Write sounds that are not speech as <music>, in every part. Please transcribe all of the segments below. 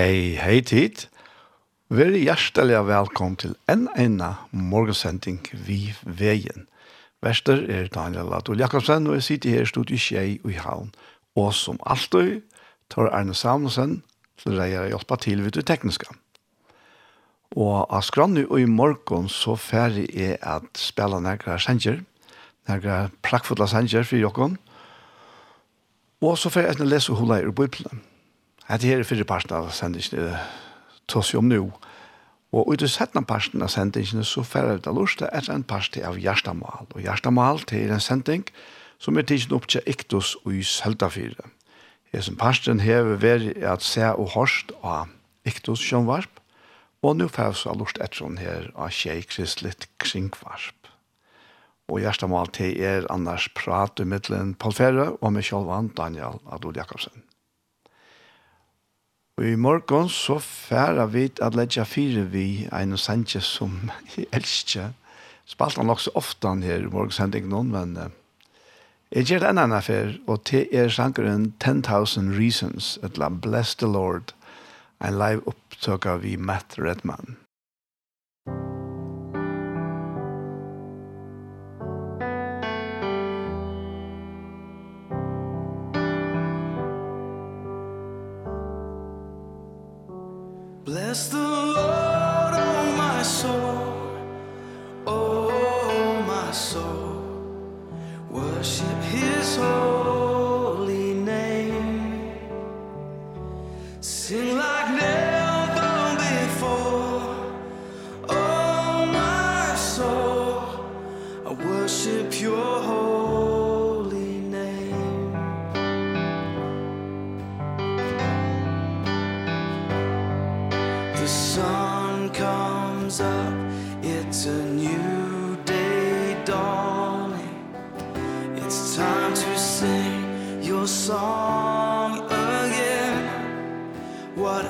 Hei, hei tid. Veri hjertelig velkommen til en ene morgensending vi veien. Vester er Daniel Adol Jakobsen, og jeg sitter her stod i Kjei og i Havn. Og som alltid tar Erne Samuelsen til å hjelpe til ved det tekniske. Og av skrannet og i morgen så ferdig er at spille nærkere sanger, nærkere prakkfulle sanger for Jokken. Og så ferdig er jeg lese hula i Bibelen det her er fyrre parten av sendingen tås jo om nå. Og ut i settene parten av sendingen så færre det av lortet en parten av Gjerstamal. Og Gjerstamal til en sending som er tidsen opp til Iktus og i Søltafire. Jeg som parten har vært at se og hørst av Iktus Sjønvarp, og nå færre så av lortet etter hun her av Kjei Kristlitt Kringvarp. Og Gjerstamal til er annars prat i Paul Ferre og med Kjolvan Daniel Adol Jakobsen. Og i morgen så færa vi at letja fire vi en og sendje som jeg elsker. Spalt han også ofte han her i morgen noen, men uh, jeg gjør en annen affær, og til er sangeren 10,000 Reasons, et la Bless the Lord, en live opptøk av vi Matt Redman. soul the sun comes up it's a new day dawning. It's time to sing your song again. What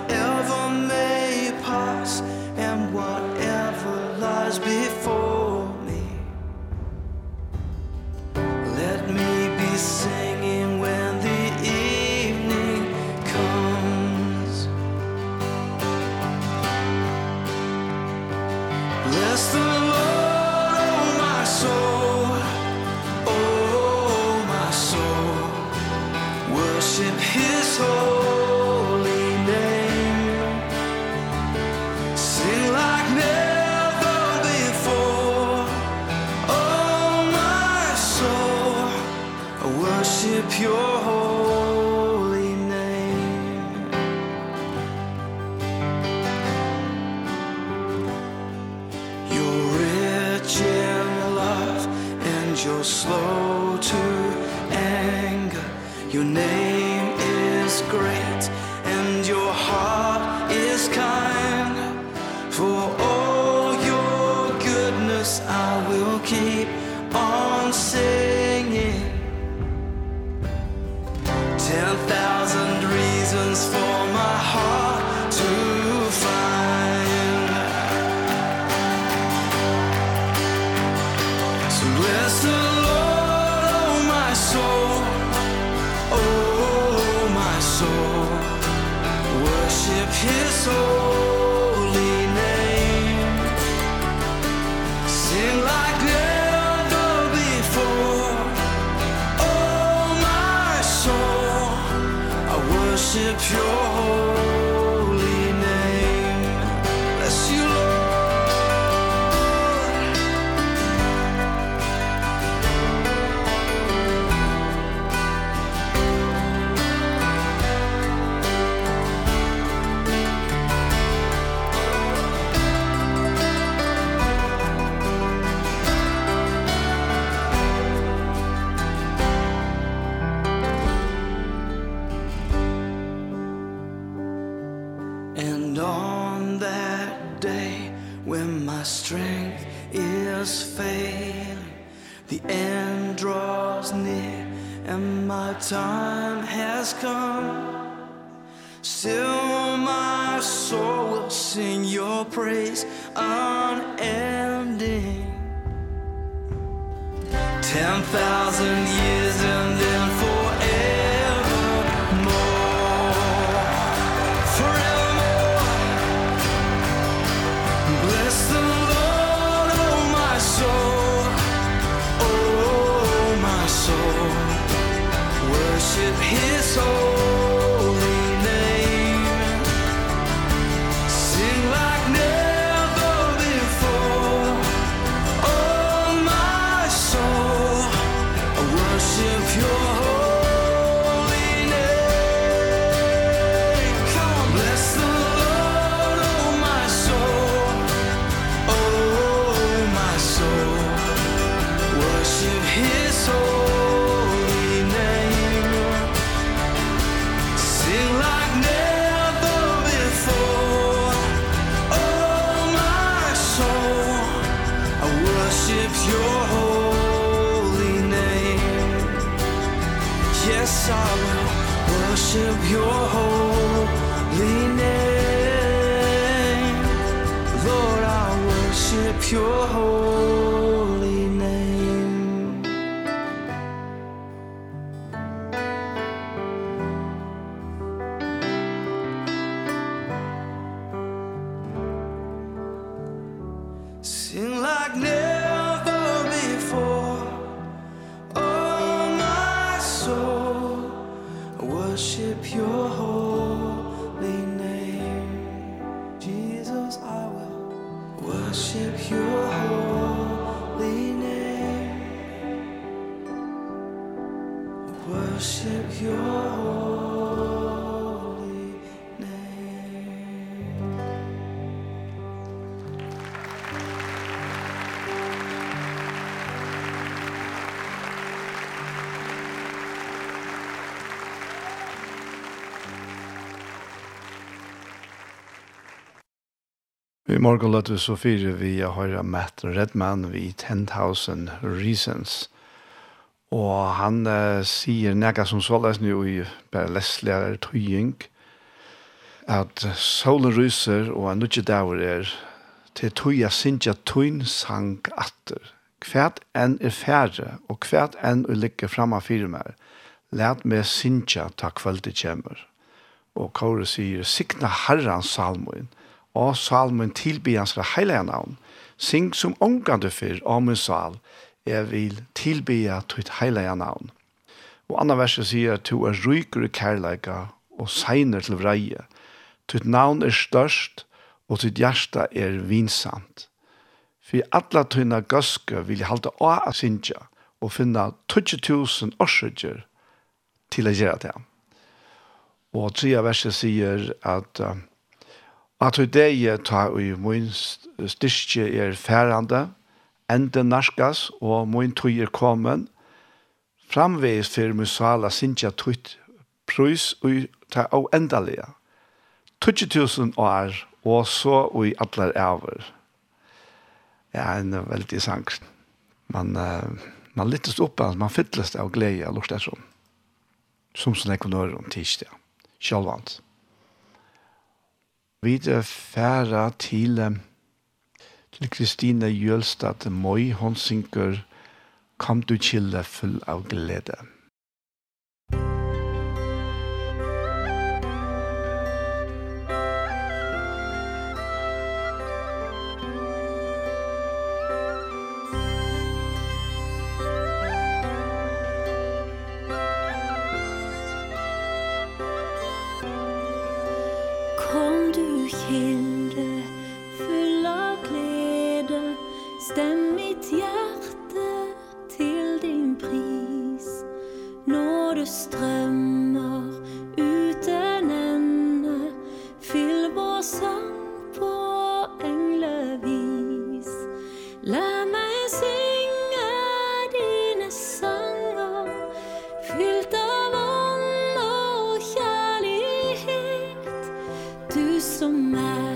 morgen løtte vi så fire vi høyre Matt Redman vi 10,000 Reasons. Og han uh, sier nega som såles nu i bare lesligere tøying at solen ryser og en nødje daver er til tøya sinja tøyn sang atter. Kvært enn er færre og kvært enn er ligger framme fire mer. Læt meg sinja ta kvöldet kjemmer. Og Kåre sier, sikna herrans salmoen og salmen tilby hans fra heilige navn. Sing som ångande fyr om min sal, jeg vil tilby ditt heilige navn. Og andre verset sier at er ryker i kærleika og seiner til vreie. Ditt navn er størst, og ditt hjerte er vinsamt. For alla tøyna gøske vil jeg halte av å synge og finne 20.000 årsøkjer til å gjøre det. Og tredje verset sier at uh, At vi det ta i min styrke er færande, enden narskas, og min tog er kommet, framvegis fyrir musala sinja tutt prøys og ta av endalega. 20.000 år, og så og i atler æver. Ja, en veldig sang. Man, uh, man lyttes opp, man fytles av glede, lort det sånn. Som sånn ekonøren tidsdag, sjølvant videre færa til til Kristine Jølstad Møy, hon synker Kom du kille full av glede. som är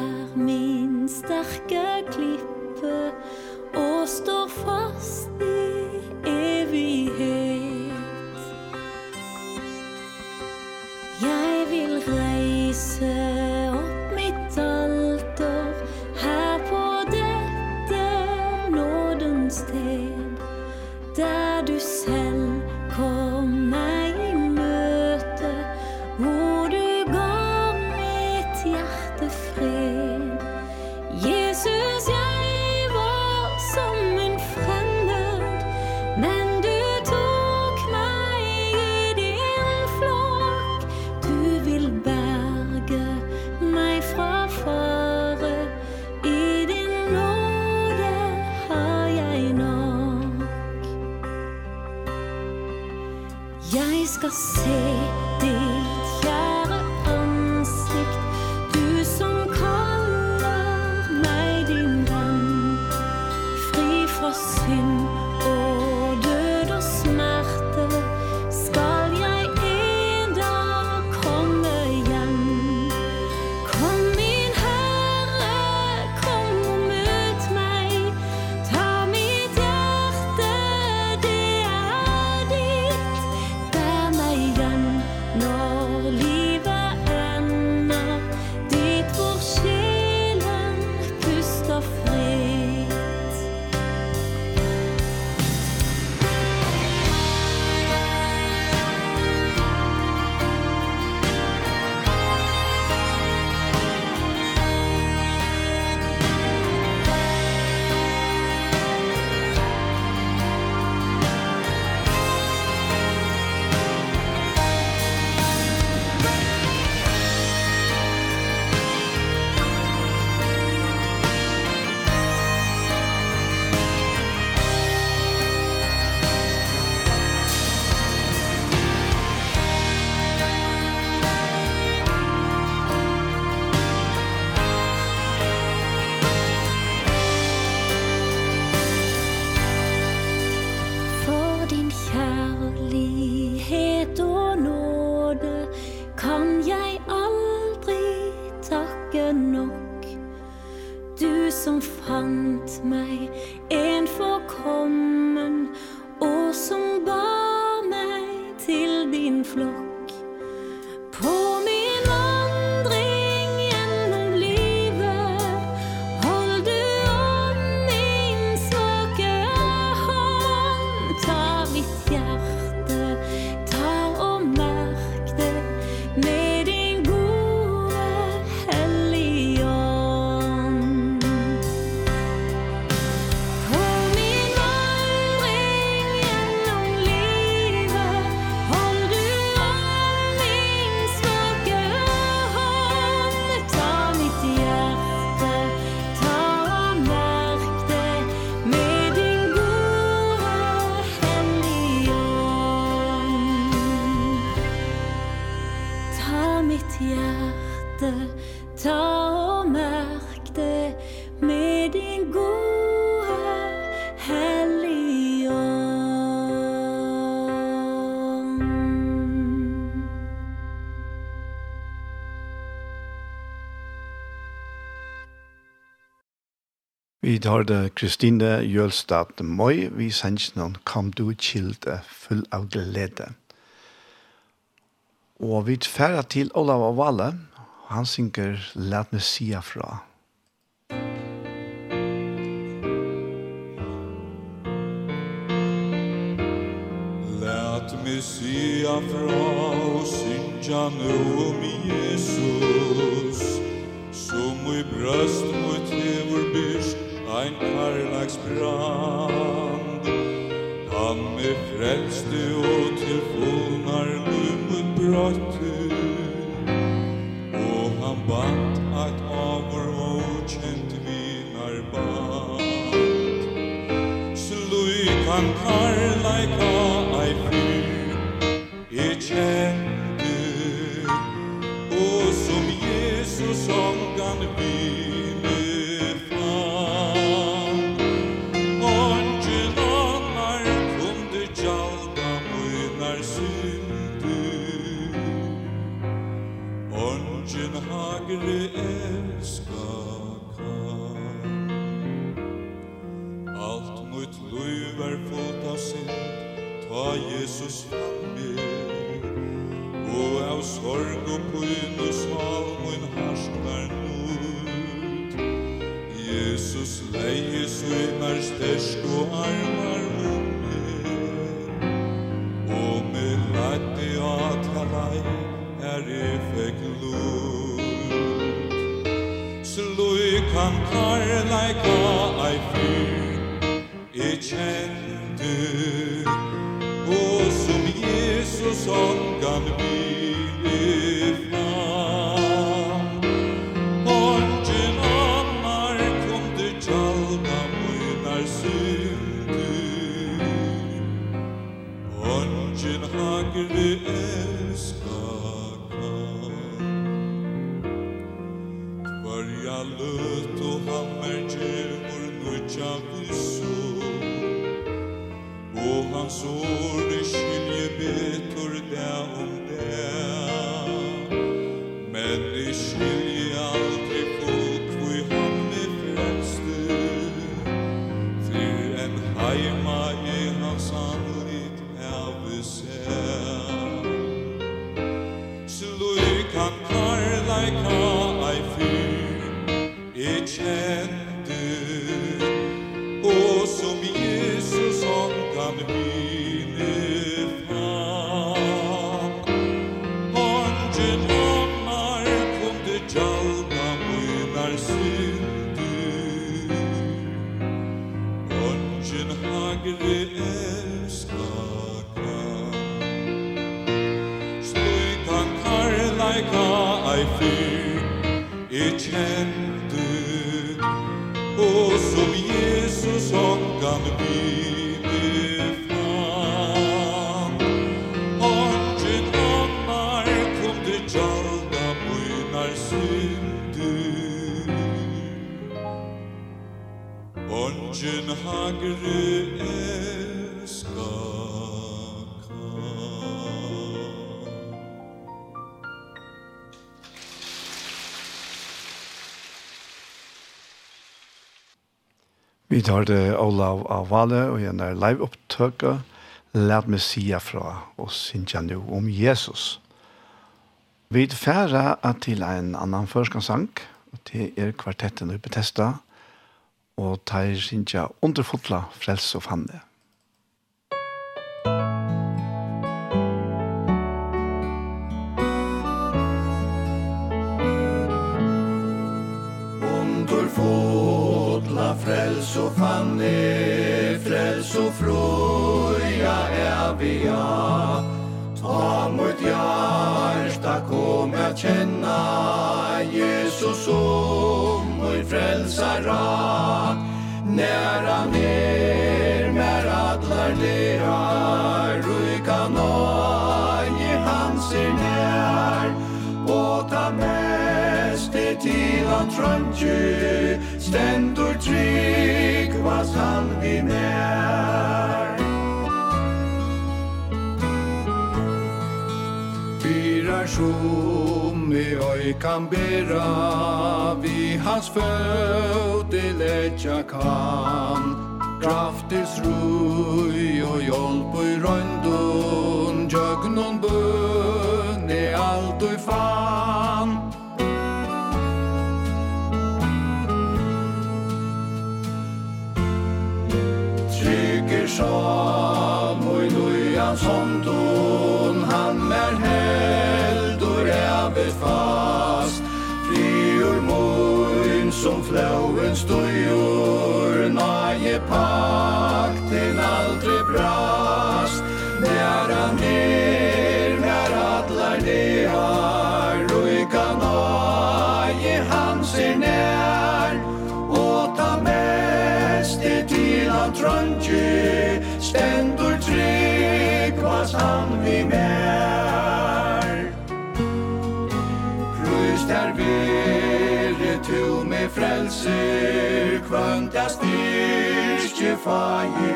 Vi tar det Kristine Jølstad Møy, vi sender noen Kom du kilde full av glede. Og vi tferder til Olav og Valle, han synger Læt meg sia fra. Læt meg sia fra og synja nå om Jesus, som i brøst mot hever byrst ein karlags brand Han me frelste og til fullnar lumen brott. Vi tar det Olav av Vale og gjerne live-opptøket. Lært meg sida fra og synja nu om Jesus. Vi færre til en annan førskansang, og til er kvartetten i Bethesda, og tar synja underfotla frels og fannet. han er frels og froja er vi ja Ta mot hjarta kom jeg känna Jesus som vår frälsara När han er mer adlar det er Ruika nøye hans er nær. Og ta mest til han trøntjur stendur trygg vas han vi mer Fyrar som i oi kan bera vi hans föt i letja kan Kraftis rui og hjálp i røndun Jögnon bøn i alt og fan slåen stojur Naje pakten aldri brast. Nära ner, när atlar det har Ruika naje Hans er nær Og ta mest det till han tröntje. Stendur trygg vas han vi mer. Rys där vi frelser kvönt kvanta styrke faje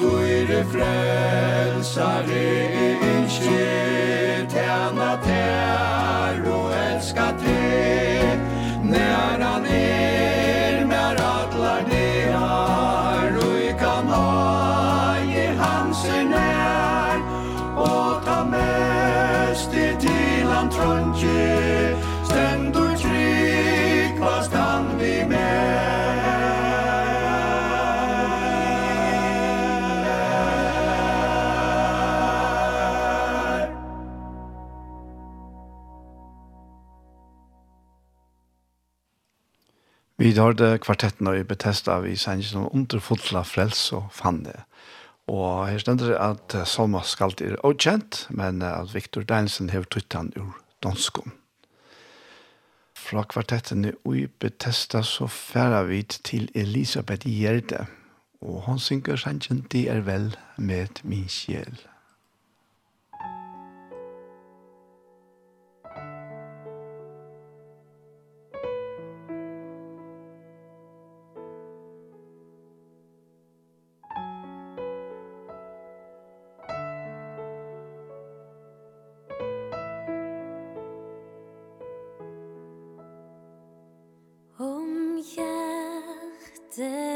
Du er frelsare ikke tjena tjena. Vi det kvartetten og i Bethesda, vi sender som underfotla frels og fanne. Og her stender det at Salma skalt er avkjent, men at Victor Deinsen har tøytt han ur danskon. Fra kvartetten i Bethesda så færer vi til Elisabeth Gjerde, og hon synger sannsyn «Det er vel med min sjel». day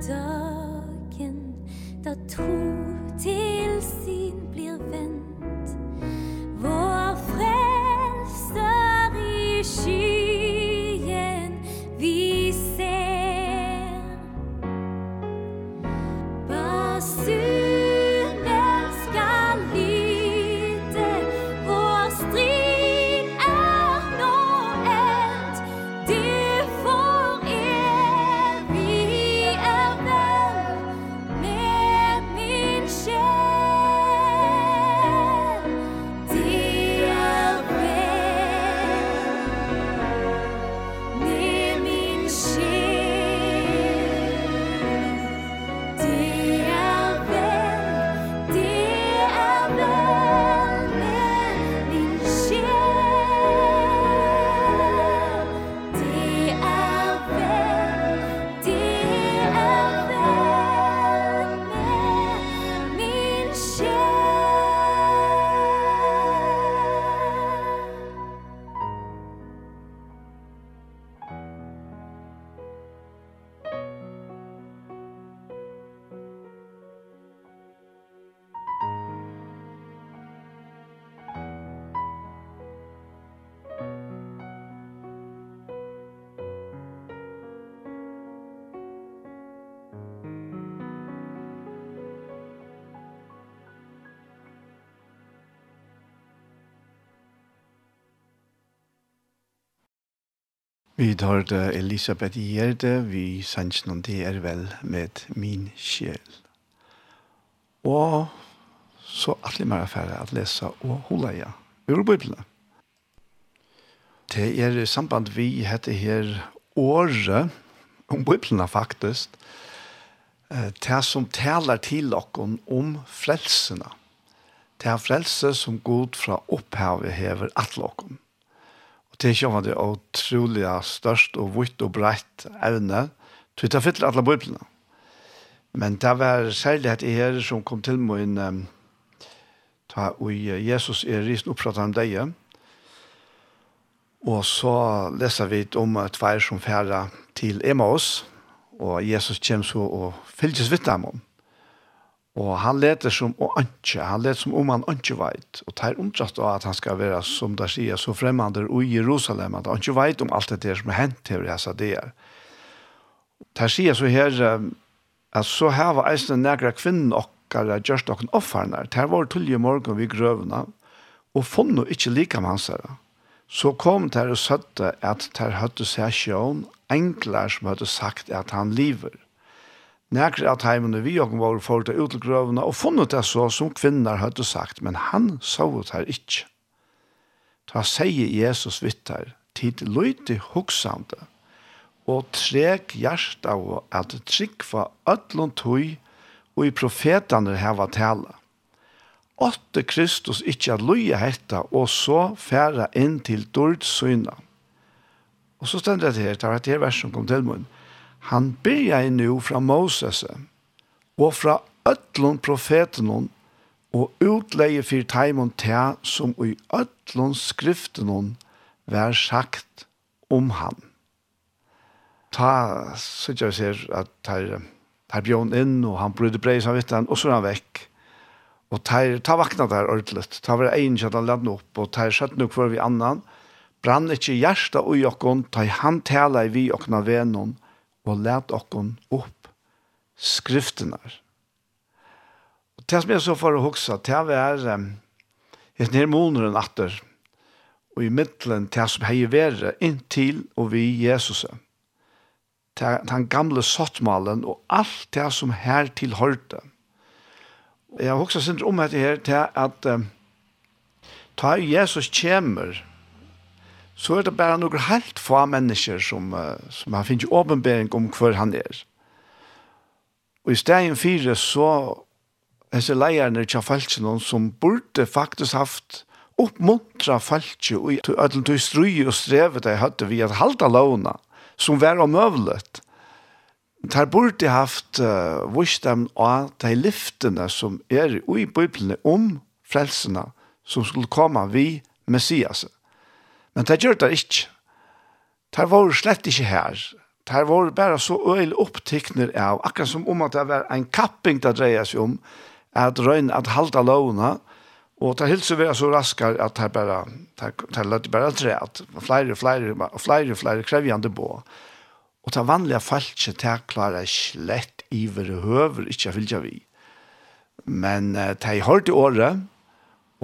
dagen Da tog Vi tar det Elisabeth Gjerde, vi sanns noen det er vel med min sjel. Og så alle mer affære at lese og holde ja, ur Bibelen. Det er samband vi heter her året om Bibelen faktisk, det som taler til okken om frelsene. Det er frelse som god fra opphavet hever at okken. Og det er ikke om det er utrolig størst og vitt og breit evne, så det fyller alle bøyblene. Men det var særlig at jeg som kom til min um, ta og Jesus er risen oppsatt om deg. Og så leser vi om tvær som færre til Emmaus, og Jesus kommer så og fylles vitt dem om. Og han leter som å anke, han leter som om han anke veit. Og tar er omtrast av at han skal være, som der sier, så fremmande i Jerusalem, at han ikke veit om alt det der som er hent til disse der. Det sier så her, at så her var eisen negra kvinnen okkar, gjørst okken offerner. Det var tullje morgen vi grøvene, og funnet ikke like med hans. Så kom der og søtte at der høtte seg sjøen, engler som hadde sagt at han lever. Nærkere at heimene vi og var for til utelgrøvene og funnet det så som kvinner hadde sagt, men han så det her ikke. Ta sier Jesus vittar, tid løyte hoksande, og trek hjert av at trikva ødlom tøy og i profetene heva tala. Åtte Kristus ikke at løye hetta, og så færa inn til dård syna. Og så stender det her, det er et her vers som kom til munnen han byrja i nu fra Moses og fra ötlun profeten og utleie fyr taimon ta som i ötlun skriften vær sagt om han. Ta, sitter jeg ser at tar, tar bjørn inn, og han brydde brei samvittan, og så er han vekk. Og tar, ta vakna der ordentligt. Ta var ein kjent han ladde opp, og tar skjøtt nok for vi annan. Brann ikkje hjärsta og okkon, ta han tala i vi okna venon, og let okkon opp skriftene. Og det som jeg så for å huske, det er um, et nærmåneren atter, og i middelen det som heier være inntil og vi Jesus. Det den gamle sottmalen og alt det som her tilhørte. Jeg har huske sin om dette her til at um, ta Jesus kommer, så er det bare noen helt få mennesker som, uh, som har finnet åpenbering om hver han er. Og i stedet fire så er det leierne til falskene som burde faktisk haft oppmuntra falskje og til at du strøy og strevet de hadde vi at halda låna som var omøvlet. Der burde haft uh, vist dem av de lyftene som er i bøyblene om frelsene som skulle komme vi Messiaset. Men det gjør det ikke. Det var slett ikke her. Det var bare så øyel opptikner av, akkurat som om at det var en kapping det dreier seg om, at røyne at halda lovene, og det hilser vi så raskere at det bare, det løtte bare tre, at flere, flere, og flere, flere krevjande på. Og det vanlige falske, det klarer slett iver høver, ikke vil vi. Men det har hørt i året,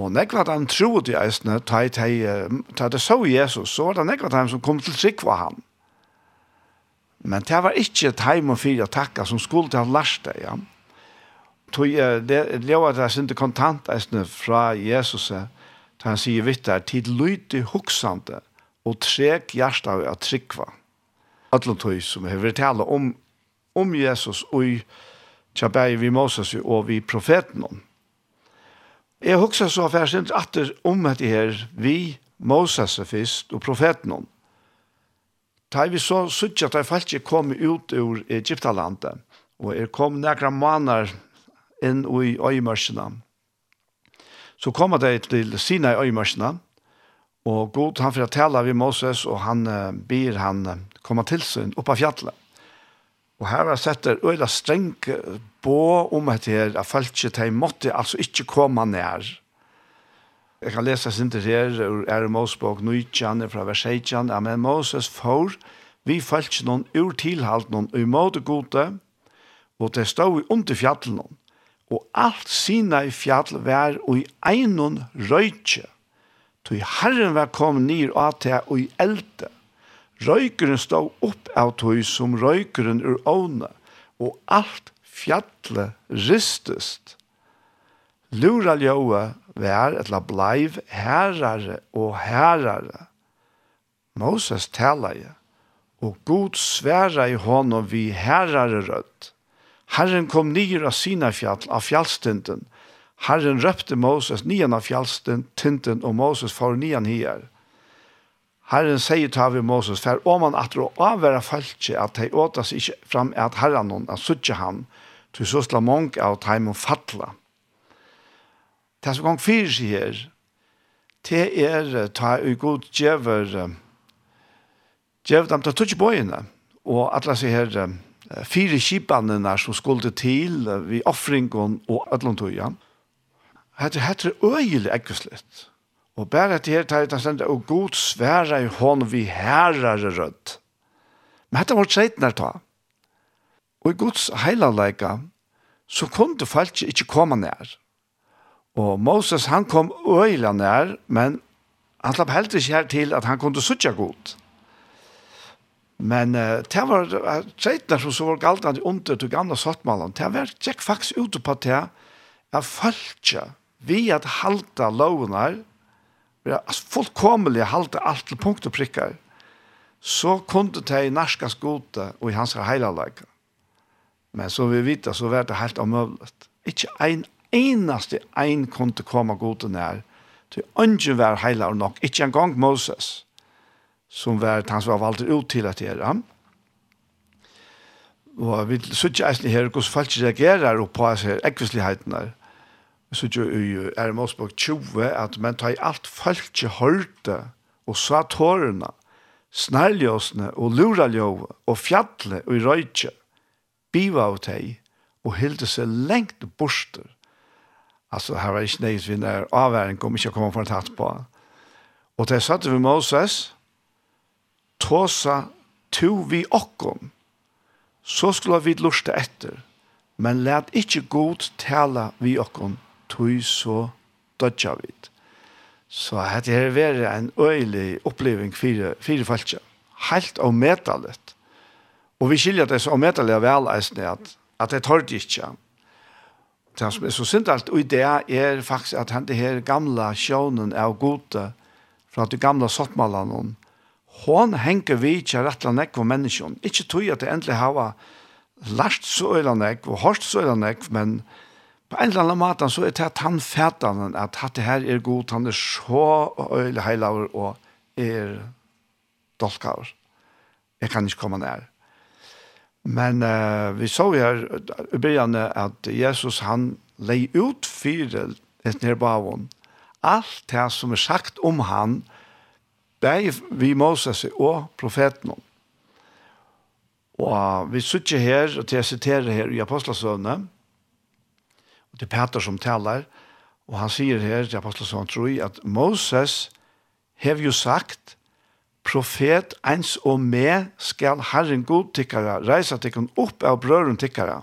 Og nekva han troet i eisene, ta det så Jesus, så var det nekva han som kom til trygg for han. Men det var ikke et heim og fire takka som skulle til han lærst det, ja. Tog, det lever det sinte kontant eisene fra Jesus, da han sier vitt der, tid lydig hoksande og trek hjertet av at tryggva. Atlan tog som har vært tale om, om Jesus og i Tjabæi vi Moses og vi profeten om. Jeg husker så færsint atter om at det her, vi, Moses er først, og profeten om. Da vi så suttet at jeg faktisk kom ut ur Egyptalandet, og jeg kom nekra måneder inn i øyemørsene. Så kom jeg til Sina i øyemørsene, og god han for å tale ved Moses, og han uh, ber han komme til sin oppe av fjallet. Og her har jeg sett det øyla streng bo om at her, at folk ikke måtte altså ikke komme nær. Jeg kan lese sin til her, ur er Mosbog, Nujtjan, fra Verseitjan, ja, men Moses får vi folk ikke noen ur tilhalt noen og i måte gode, og det stod vi under fjallet noen. Og alt sina i fjall var og i einon røytje. Tui herren var kom nir og at og i elte. Røykeren stod opp av tui som røykeren ur åne, og alt fjallet rystest. Lura ljóa vær etla bleiv herrare og herrare. Moses talaje, og god sværa i honom vi herrare rødt. Herren kom nyr av sina fjall, av fjallstinten. Herren røpte Moses nian av fjallstinten, og Moses får nian hier. Herren sier til vi Moses, for om han at å avvære falskje, at de åtas ikke fram at herren hon, at suttje han, til så slå mange av dem og fattla. Det som gong fyrir seg her, det er ta i god djever, djever dem til tutsi bøyene, og atla seg her, fire kipanene som skulle til, vi offringen og ødlundtøyen. Hette hette øyelig ekkeslitt. Og bare at her tar jeg til stendet, og god svære i hånd vi herrer rødt. Men hette var tredjene ta. Og i Guds heilalega, så kunne folk ikke komme nær. Og Moses, han kom øyla nær, men han slapp helt ikke her til at han kunne suttja godt. Men uh, det var treitner som så var galt under til gamle sottmalen. Det var tjekk faktisk ute på det at folk vi at halta lovnar, fullkomelig halte alt til punkt og prikkar, så kunne det i norska og i hans heilalega. Men så vi vet så var det helt omøvlet. Ikke en eneste en kunne komme god och när. Till ungen var heilar nok, ikke en gang Moses, som var han som var valgt ut til at gjøre. Og vi sitter eisen her, hvordan folk reagerer på disse ekvislighetene. Vi sitter jo i Ermosbog 20, at man tar alt folk ikke hørte, og sa tårene, snærløsene, og luraljøve, og fjattlet, og i røytje biva av teg, og hilde seg lengt borster. Altså, her var ikke nøyest vi når avværing kom ikke å komme for en tatt på. Og det satte vi Moses, tåsa to vi okkom, så skulle vi lusta etter, men let ikke god tala vi okkom, tog så dødja vi. Så dette her var en øylig oppleving fire, fire falskja. Helt og medalet. Og vi skiljer det så medelig vel eisne at, at det tør det ikke. Det som er så synd alt, og det er faktisk at han det her gamla sjånen er gode fra de gamla sottmalene. Hon henger vi ikke rett og nekk for menneskene. Ikke tog at det endelig har lært så eller nekk, og hørt så eller nekk, men på en eller annen måte så er det at han fæter han at det her er god, han er så øyelig heilaver og er dolkaver. Jeg kan ikke komme nær. Men uh, vi så her i begynnelsen at Jesus han lei ut fire et nerbavon. Alt det som er sagt om han, bæg vi Moses og profeten om. Og vi sitter her, og til jeg siterer her i Apostelsøvnet, og det er Peter som taler, og han sier her til Apostelsøvnet, tror jeg, at Moses har jo sagt profet eins og me skal Herren god tikkara reisa tikkun opp av brøren tikkara.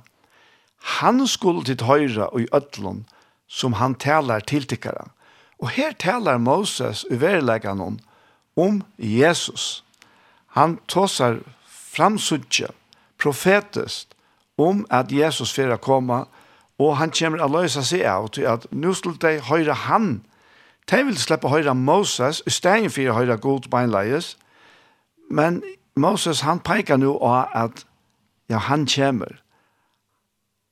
Han skulle til høyra og i ødlun som han talar til tikkara. Og her talar Moses i verilegan om, om Jesus. Han tåsar framsutje profetest, om at Jesus fyrir koma, og han kommer å løysa seg av til at nu skulle de høyra han De vil slippe høre Moses, i stedet for høyre god beinleies, men Moses han peker nå av at ja, han kommer.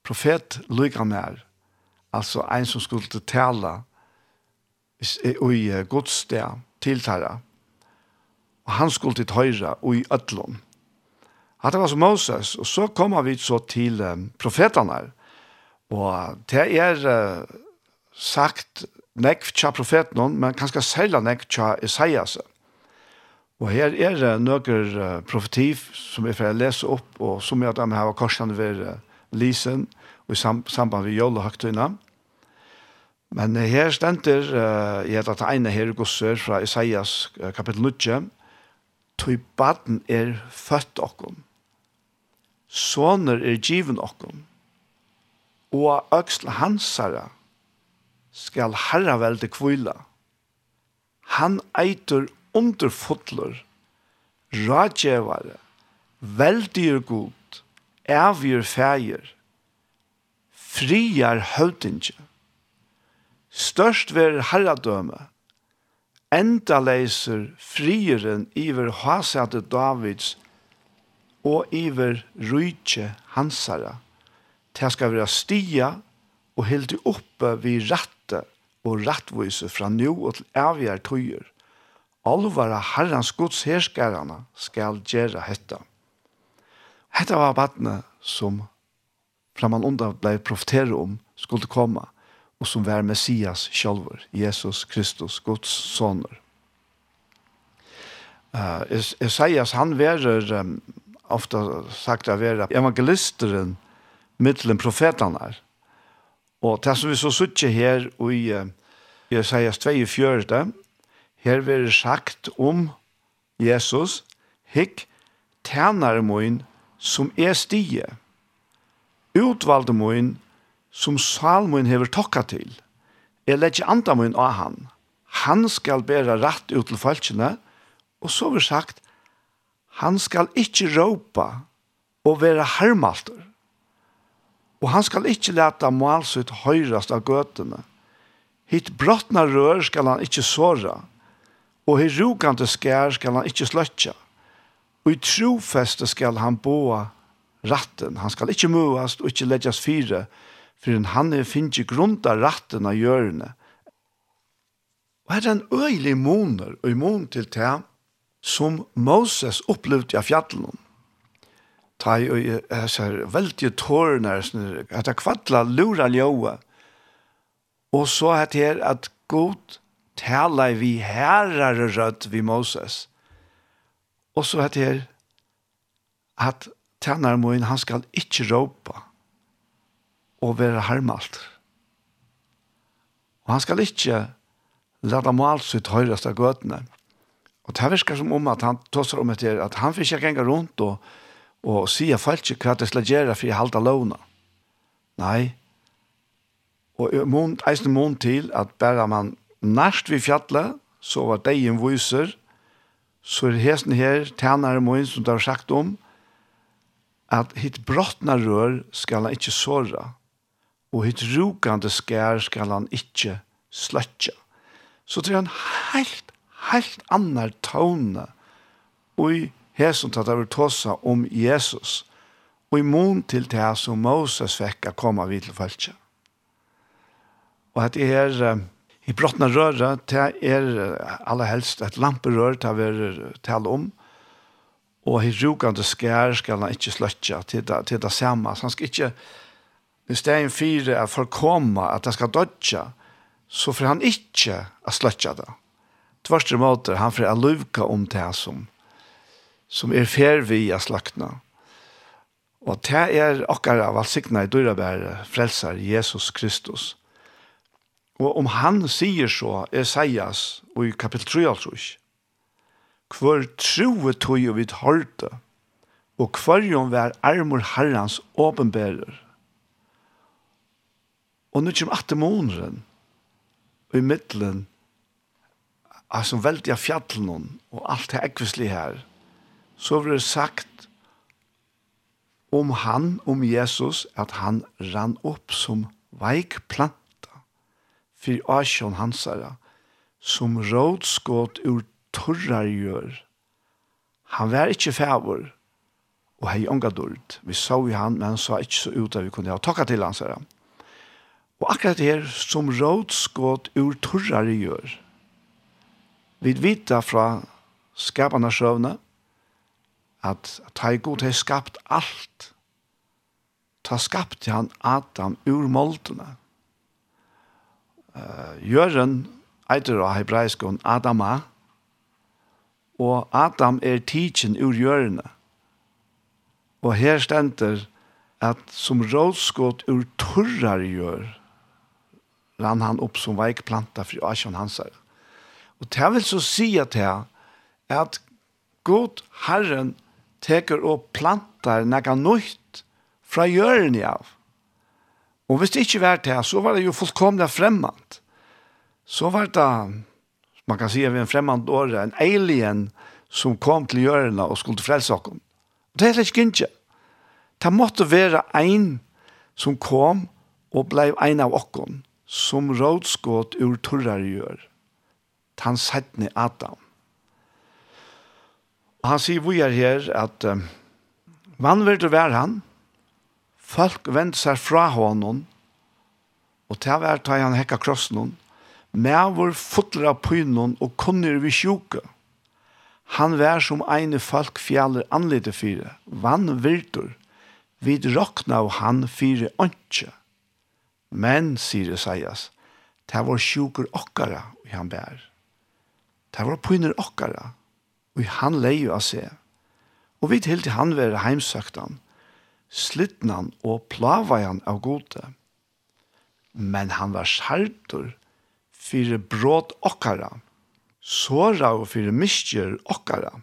Profet lykker mer, altså en som skulle tale i godsted til Terra. Og han skulle til høyre og i Øtlån. At det var som Moses, og så kommer vi så til um, profetene. Og det er uh, sagt nekv tja profeten, men kanskje særlig nekv tja Isaias. Og her er det noen profetiv som jeg får lese opp, og som jeg har med korsene ved Lisen, og i samband med Jolahøktøyene. Men her stender, jeg heter at ene her gosser fra Isaias kapittel 9, «Tøy baden er født okkom, soner er given okkom, og øksel hansara skal herra velde kvila. Han eitur underfotler, rådgjevare, veldigur god, evir fægir, friar høvdinge. Størst ver herradøme, enda leiser frieren iver hasete Davids og iver rujtje hansara. Det skal være stia og hilde oppe vi ratt og rattvise fra nu og til avgjær tøyer. Alvara herrens gods herskarana skal gjøre hetta. Hetta var vattnet som framan undan blei profeteret om skulle komme, og som var Messias sjálfur, Jesus Kristus, Guds soner. Uh, Esaias, han verer, um, ofta sagt av vera evangelisteren mittelen profetene er. Og det som vi så suttje her i Jesajas 24, her vil sagt om Jesus, hikk tænare moin som er stige, utvalde moin som salmoin hever tokka til, er letje andre moin av han. Han skal bæra rett ut til falskene, og så vil sagt, han skal ikke råpa og være hermalter og han skal ikkje lete malsut høyrast av gøtene. Hitt brottna rør skal han ikkje såra, og hitt rokande skær skal han ikkje sløtja. Og i trofeste skal han boa ratten, han skal ikkje muast og ikkje leggjast fire, for han er finnje grunda ratten av hjørne. Og her er en øylig moner, og i mon til te, som Moses opplevde av fjallet ta i hessar veldig tårene, at jeg kvattla lura ljóa. Og så het her at god tala vi herrar rødt vi Moses. Og så het her at tænar moin, han skal ikkje råpa og være harmalt. Og han skal ikkje lada mal sitt høyrest av gøtene. Og det virker som om at han tåser om etter at han fikk ikke engang rundt og og sier folk hva det skal gjøre for å halte lovene. Nei. Og mund, eisen mån til at bare man nærst vid fjallet, så var det en viser, så er hesten her, tænare mån som det har sagt om, at hitt brottna rør skal han ikke såra, og hitt rukande skær skal han ikke sløtja. Så det er en helt, helt annar tåne og i hesson tatt av tåsa om Jesus, og immun til det som Moses fikk å komme vid til falskja. Og at det er i brottna røra, det er aller helst et lamperør til å være tale om, og i rukande skær skal han ikke sløtja til det, til det samme. Så han skal ikke, hvis det er en fire er forkomma at han skal dodja, så får han ikke sløtja det. Tvørste måter, han får luvka om det som som er fer vi av slakna. Og det er okkar okkara valsikna i dyrabære frelsar Jesus Kristus. Og om han sier så, Esaias, og i kapittel 3 altså ikke, hver troe tog jo vidt hørte, og hver jo vær armor herrans åpenbærer. Og nå kommer atte måneren, og i middelen, altså veldig av fjallene, og alt det ekvislige her, så blir det sagt om han, om Jesus, at han rann opp som veikplanta for Asjon Hansara, som rådskått ur torrar gjør. Han var ikke fævor, og hei unga dård. Vi så i han, men han sa ikke så ut at vi kunne ha takka til hans herre. Og akkurat her, som rådskått ur torrar gjør, vi vita fra skapande sjøvnet, at ta god har skapt alt. Ta skapt han Adam ur moldene. Uh, Jøren eitur av hebreiskon Adama, og Adam er tidsen ur jørene. Og her stender at som rådskott ur turrar gjør, rann han opp som veikplanta fri asjon Hansar. Og det vil så si at her, at God Herren teker og plantar nega nøyt fra hjørni av. Og hvis det ikke var det, så var det jo fullkomlig fremmant. Så var det, man kan si av en fremmant åre, en alien som kom til hjørna og skulle frelse okken. Det er ikke ikke. Det måtte være ein som kom og blev ein av okken, som rådskått ur torrar gjør. Han settne Adam han sier vi er her at um, du vær han, folk vendte seg fra honom, og til hver tar han hekka krossen hon, med vår fotler av pynon og kunner vi sjuke. Han vær som ene folk fjaller anlite fire, vannverdig, vid råkna av han fire åndsje. Men, sier Isaias, det var sjuker okkara, og han bær. Det var pyner okkara, og han leie av seg. Og vi til til han være heimsøktan, slittnan og plavajan av gode. Men han var skjærtur fyrir brot okkara, såra og fyrir mistjer okkara.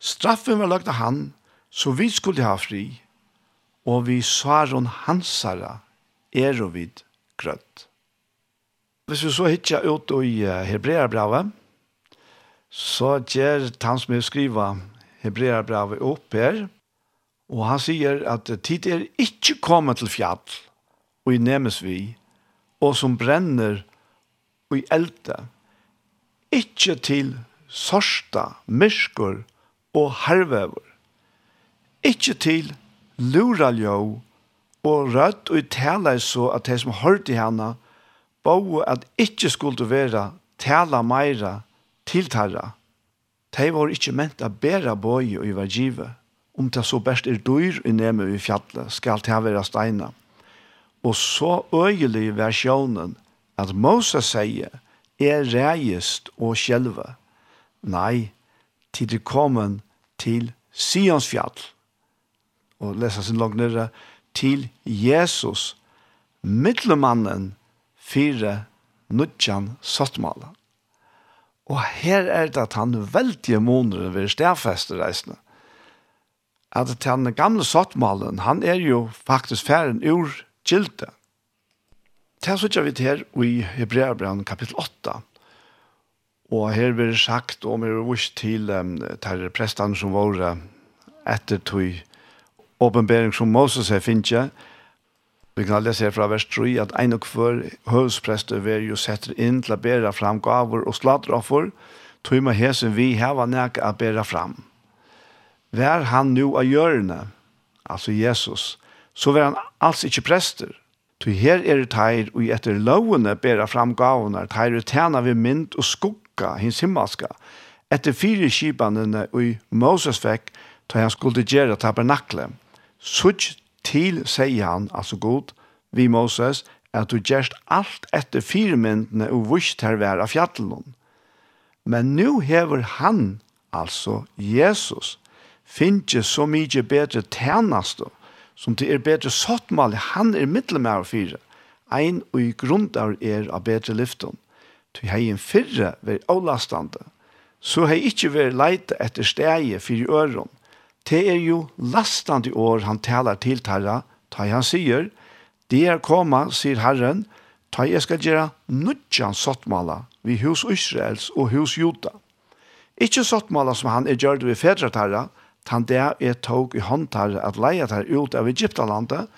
Straffen var lagt av han, så vi skulle ha fri, og vi svaron hansara er og vid grøtt. Hvis vi så hittar ut i Hebreabravet, så gjør han som jeg skriver Hebreabrevet opp her, og han sier at tid er ikke kommet til fjall, og i nemes vi, og som brenner og i elte, ikke til sorsta, myrskur og hervever, ikke til luraljå og rødt og i tala så at de som hørte henne, bo at ikke skulle være tala meira til tarra. De var ikkje ment a bera boi og gjøre givet. Om det så best er dyr i nemme i fjallet, skal det være steina. Og så øyelig versjonen at Moses sier, er reist og skjelve. Nei, til det kommer til Sions fjall. Og lesa sin langt nere, til Jesus, middelmannen, fire, nudjan, sottmalen. Og her er det at han veldige måneder ved stedfestereisene. At den gamle sottmalen, han er jo faktisk færen ur gilte. Det så vi her i Hebreabrand kapittel 8. Og her blir det sagt om er vurs til um, terre prestene som var etter tog åpenbering som Moses er finnes Vi kan lese fra vers 3 at ein og kvør høvsprester ver jo sette inn til å bære fram gaver og slateroffer, tog med hesen vi heva nek å bære fram. Vær han nu av hjørne, altså Jesus, så var han alls ikkje prester. Tog her er det teir og etter lovene bære fram gavene, teir er tjena ved mynd og skugga, hins himmelska, etter fire kibanene og Moses fikk, da han skulle gjøre tabernakle. Sutt til, sier han, altså god, vi Moses, at du gjerst alt etter firmyndene og vust her være av. Men nu hever han, altså Jesus, finnes så mye bedre tjeneste, som det er bedre sottmål, han er middelmær og fire, ein og i grunn av er av bedre lyften. Du har en fyrre ved avlastande, så har ikke vært leite etter steg for øren, det er jo lastande år han talar til tarra, ta han sier, det er koma, sier Herren, ta jeg skal gjøre nødjan sottmala vi hus Israels og hus Juda. Ikke sottmala som han er gjørt ved fedra tarra, tan det er tog i håndtarra at leia tar ut av Egyptalandet,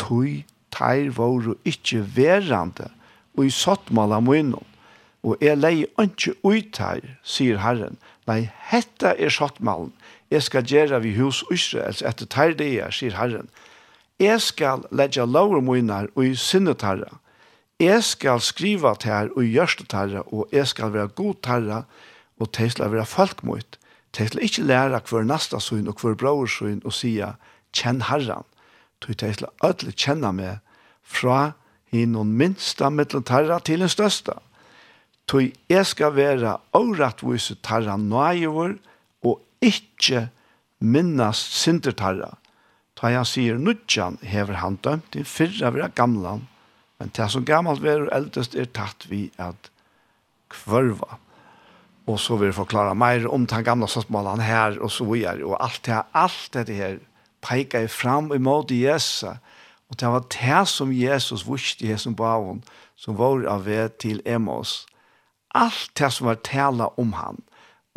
tog tar våru ikkje verande og i sottmala munnen, og er leie ut uitar, sier Herren, nei, hetta er sottmalen, Jeg skal gjøre vi hus Israels etter tær det er, sier Herren. Jeg skal legge lover munar og i sinnet herre. Jeg skal skriva tær og gjørste herre, og jeg skal være god tarra, og til skal være folk mot. Til skal ikke lære hver nasta søgn og hver brorsun og sia, kjenn herren. Til skal alle kjenne meg fra hinnon minsta mittlen tarra til den størsta. Tøy jeg skal være årettvise tarra nøyevor, ikke minnast sintertarra, ta han sier nudjan hever han dømt i fyrra vera gamlan, men det som gammalt verur eldest er tatt vi at kvørva. Og så vil jeg forklare meir om den gamla satsmålen her og så videre, og alt det her, alt det her peikar fram imot Jesus, og det var det som Jesus vurste i Jesus baven, som var av ved til Emos. Alt det som var tala om han,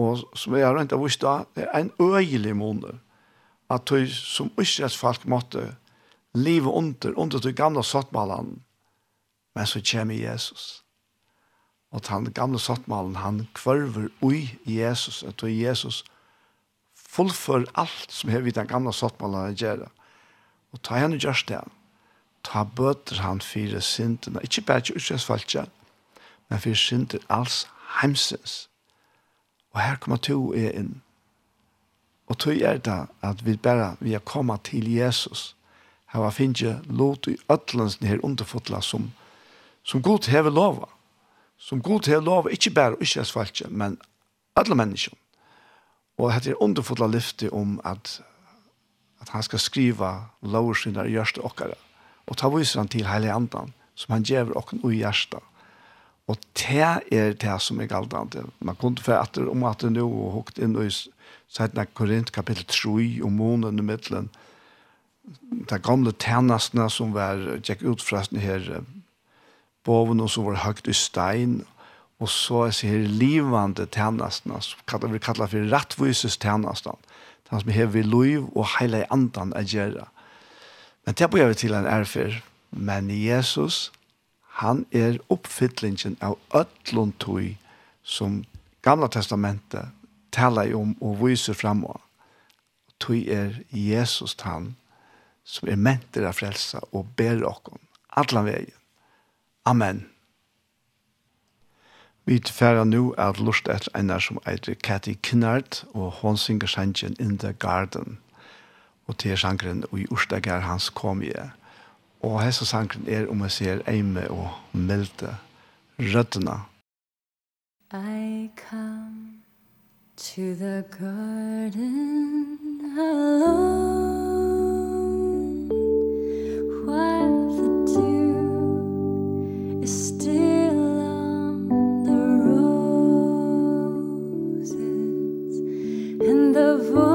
og som jeg har rent av vist da, det er en øyelig måned, at du som israelsfolk måtte leve under, under de gamle sottmalene, men så kommer Jesus. Og den gamle sottmalen, han kvarver ui Jesus, at de Jesus fullfør alt som har vi den gamle sottmalen han gjør. Og ta henne gjørst det, ta bøter han fire syndene, ikke bare ikke israelsfolk, men fire synder alls heimsens. Og her kommer to er inn. Og tog er det at vi bare vi er kommet til Jesus. Her var finnes lot i øtlands her underfotla som, som god hever lova. Som god hever lova, ikke bare Israels asfaltje, men alle mennesker. Og dette er underfotla lyfte om at, at han skal skriva lover sine i hjørste okkara. Og ta viser han til heilige andan, som han gjever okken i hjertet Og det er det som er galdande. Man kunne få etter om at det nå, og hukt inn i sætna Korint kapittel 3, om månen i middelen. De gamle tjenestene som var, gikk ut fra sånne her boven og som var høyt i stein, og så er det her livande tjenestene, som vi kallar for rettvises tjenestene. Den som har vi lov og hele andan er gjøre. Men det bør vi til en erfer. Men Jesus, han er oppfyllingen av ötlun tui som gamla testamentet talar om og viser fram av. Er Jesus han som er mentor av frelsa og ber okkom allan veien. Amen. Vi tfæra nå at lust etter einar som eitir Cathy Kinnard og hun synger sangen In the Garden og til sangren og i Urstagar hans kom jeg. Og hessa sangen er om jeg ser eime og melde røddene. I come to the garden alone While the dew is still on the voice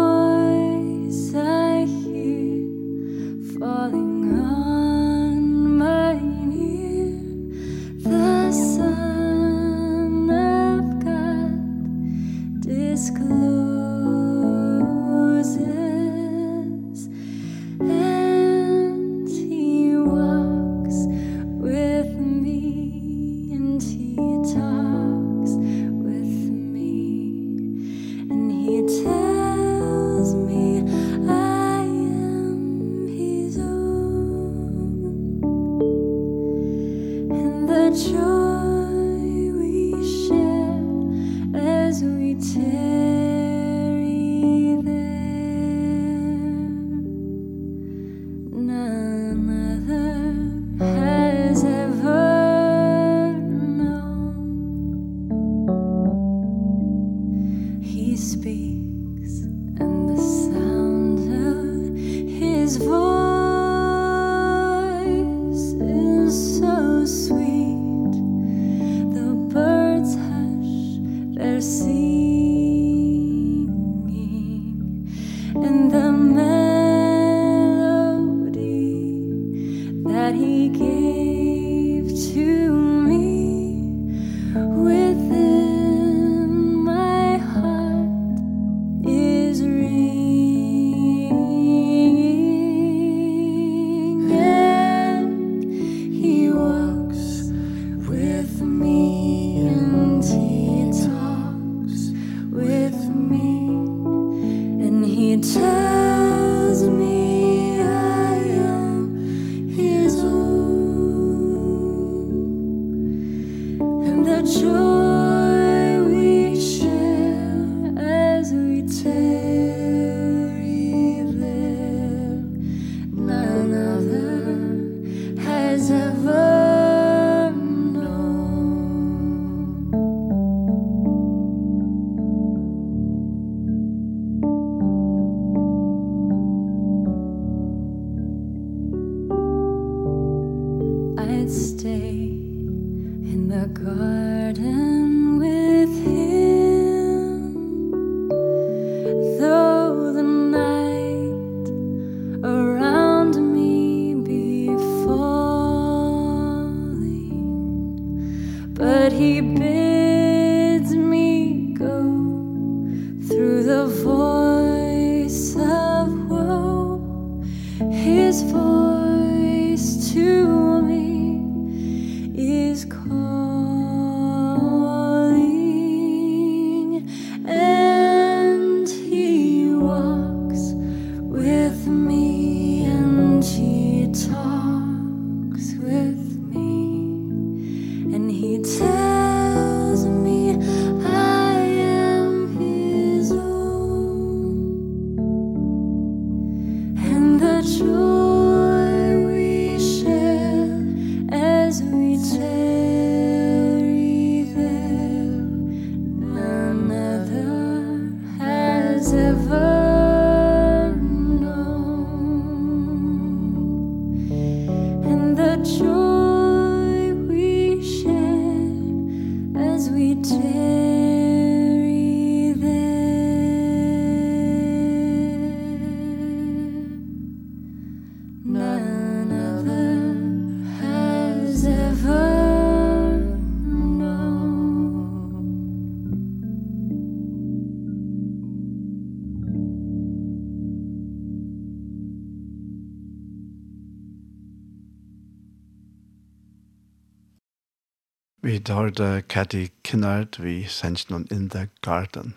hørte Cathy Kinnard vi sendte noen In the Garden.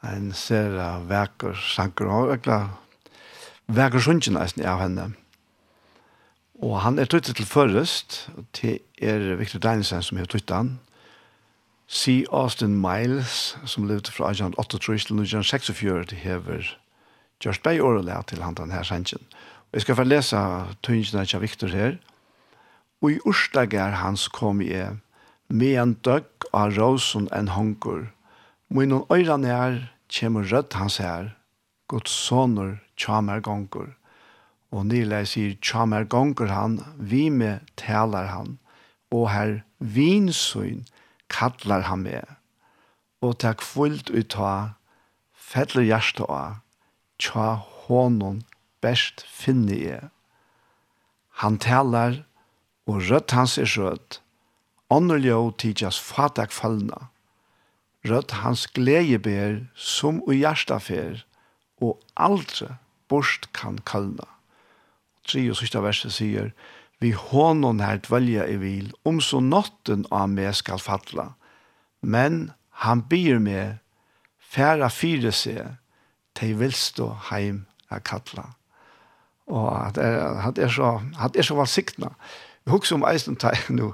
En ser av vekker sanker og vekker vekker sunnkjen eisen av henne. Og han er tøytet til først, og det er Victor Deinesen som er tøytet han. C. Austin Miles, som levde fra 1838 til 1946, det hever Gjørst Bey årelæg til han den her sannsjen. Og jeg skal få lese tøyngene av Victor her. Og i ursdager hans kom jeg med en døgg av rosen en hongur. noen øyrene er, kjemur rødt hans her, Guds soner tjamer gonger. Og Nilei sier tjamer gonger han, vi med taler han, og her vinsøyn kallar han med. Og takk fullt ut av, fettler hjertet av, tja honom best finne jeg. Han talar, og rødt hans er rødt, Ånderljå tidsas fatak fallna. Rødt hans glede ber som og hjärsta fer, og aldre bort kan kallna. Tre og sista verset sier, vi hånden her dvelja i vil, om så notten av meg skal fatla. Men han byr meg, færa fyre seg, te vilstå heim a kalla. Og at er, at er så, at er så valsiktna. Vi husker om eisen tegn <laughs> nå,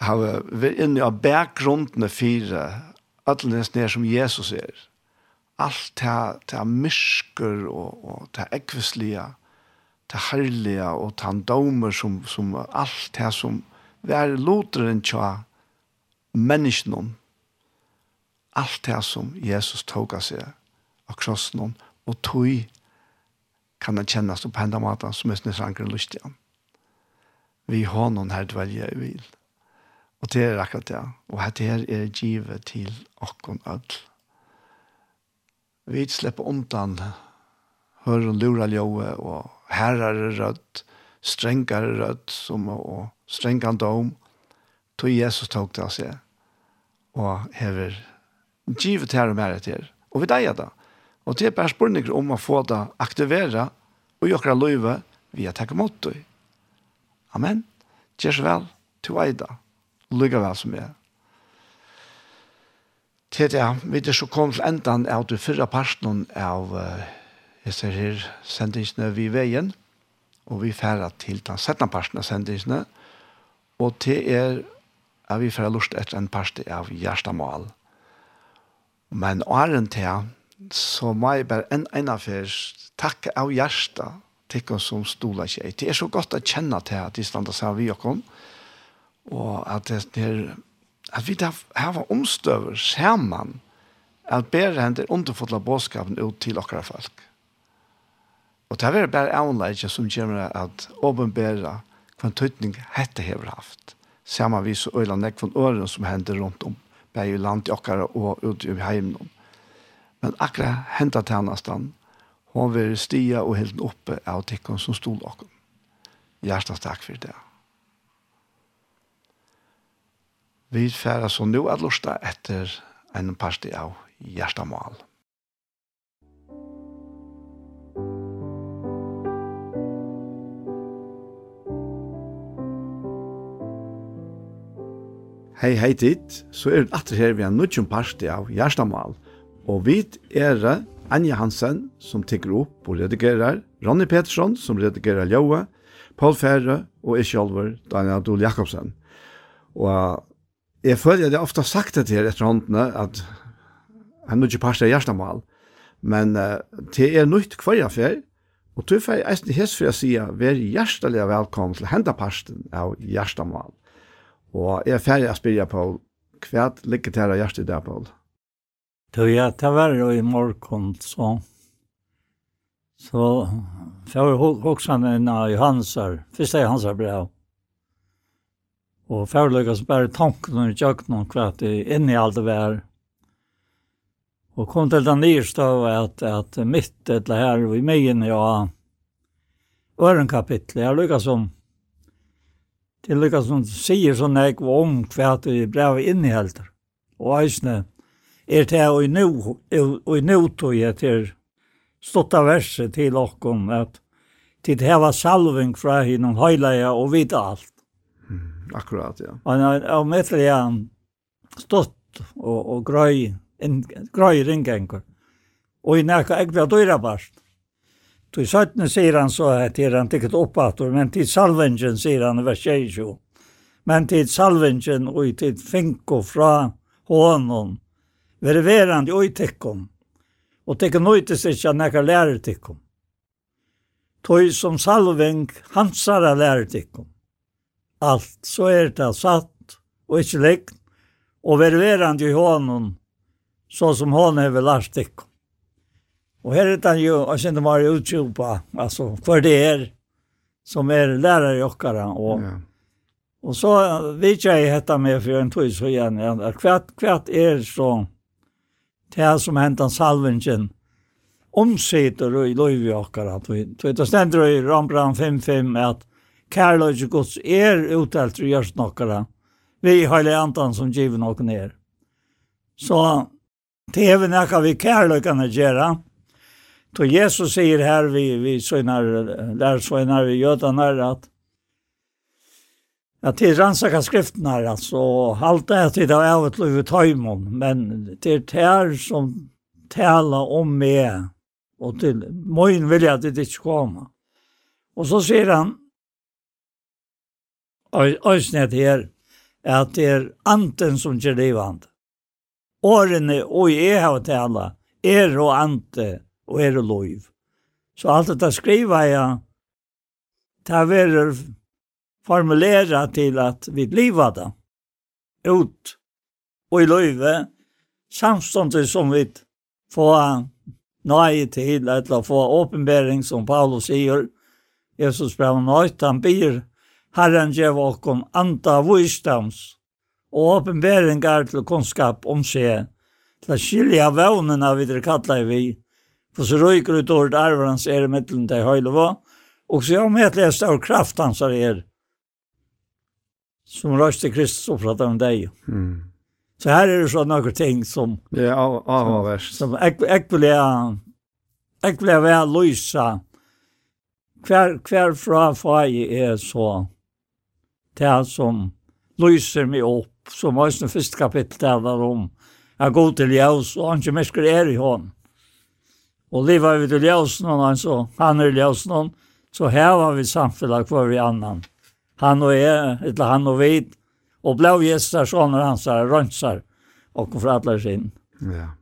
har vi inne av bakgrunden fire, alle nesten som Jesus er. Alt det, det er mysker og, og det er ekvislige, det er herlige og det er domer som, som alt det som vi er loteren tja menneskene. Alt det som Jesus tog av seg av krossen og tog kan det kjennes på enda maten som er snedsankeren lyst igjen. Vi har noen her dvelje i vil. Og det er akkurat det. Og dette her er givet til okkon ødel. Vi slipper undan hører en lura ljøve og er rødt, strengere rødt som og strengere dom. Tog Jesus tog det av seg og hever givet her og mer etter. Og vi deier det. Og det er bare spørninger om å få det aktivere og gjøre løyve via takk mot Amen. Gjør så vel. Tu eida lykke vel som jeg. Til det, vi er så kom til enden av det fyrre parten av uh, jeg ser her sendingsene vi veien, og vi færre til den settende parten av sendingsene, og til er at vi færre lust etter en parste av hjertemål. Men åren til, så må jeg bare en ene før takke av hjertet til oss som stoler ikke. Det er så godt å kjenne til at de stander seg av vi og kommer, og at det er at vi da har omstøver sammen at bedre hender underfotla båtskapen ut til okra folk. Og det er bare avleidje som kommer at åpenbæra hva tøytning hette hever haft. Saman vi så øyla nekk von øren som hender rundt om bare i land i okra og ut i heimen. Men akkurat henta tennastan, hon vil stia og helt oppe av tikkon som stod okra Hjertas takk for det. Vi færer så nå at lusta etter en parti av Gjerstamal. Hei, hei dit, så er det atter her vi har nødgjum parti av Gjerstamal. Og vi er Anja Hansen som tigger opp og redigerer, Ronny Petersson som redigerer Ljøve, Paul Fære og jeg selv, Daniel Adol Jakobsen. Og jeg føler at jeg ofte har sagt det til etter håndene, at han er ikke parst av hjertemål, men uh, det er nytt hver jeg fer, og til fer jeg eisen hes for å si, vær hjertelig velkommen til henda parsten av hjertemål. Og jeg er ferdig å spørre på hva ligger til av hjertet der, Paul? Då jag tar var i morgon så så får jag också en av Hansar. Första Hansar brev. Og føreløkast bare tanken og tjøkken om hva det i alt det var. Og kom til den nye nyrsta at, at mitt etter her og i megin ja øren kapittel. Jeg lykkes som det lykkes som sier sånn jeg var om hva det brevet innehelter. Og eisne er det og i nu, og i nå tog jeg til stått av verset til åkken at det her var salving fra hinnom høyleie og vita alt. Akkurat, ja. Og han har medelig han stått og, og grøy, en grøy ringgengur. Og i nækka jeg ble døyra barst. Så i 17 sier han så at det er han tikket oppator, men til salvingen sier han i vers 22. Men til salvingen og til finko fra hånden, ververande og i tikkum, og tikkum ut i sitja lærer lærertikkum. Tøy som salving hansara lærertikkum alt, så er det satt og ikke likt, og ververande i hånden, så som hon har lært det. Og her er det jo, jeg kjenner bare utjopa, altså, for det er, som er lærere i okkara, og, ja. og så vet jeg dette med for en tog så igjen, at hvert, hvert er så, det som hentan salvingen, omsitter i løyvi okkara, tog det stender i Rambran 5.5, at kærløyge gods er utdelt i gjørst nokkara, vi har le antan som givet nok ner. Så det er vi nekka vi kærløygane gjerra, Då Jesus säger här vi vi sånar där sånar vi jötarna att att til rannsaka skrifterna altså, halt det til det är av ett i tøymon, men det är som talar om mig och till vil jeg at det ikke komma. Och så säger han øysnet her, at det er anten som ikke livand. Årene og jeg har tala, er og ante og er og lov. Så alt dette skriver jeg, det er formulera til at vi bliva det. ut og i løyve, samståndet som vi får nøye til, eller få åpenbering som Paulus sier, Jesus brev nøyt, han byr Herren gjev okkom anda vysdoms og åpenberingar til kunnskap om seg, til å skilja vevnena videre kallar vi, for så røyker ut året arverans er i middelen til høylevå, og så om jeg lest av kraft hans er er, som røyste Kristus opprattet om deg. Mm. Så her er det sånn noen ting som... Det er avhåverst. Som jeg vil jeg vil jeg vil lysa hver, hver fra fag er så det som lyser meg opp, som var sin første kapittel talar om, er god til ljøs, og han ikke mennesker er i hånd. Og lever vi til ljøs noen, han, så, han er ljøs noen, så her hever vi samfunnet for vi annan. Han og jeg, eller han og vi, og blå gjester, sånn når han hans, rønser, og for alle sin. Ja.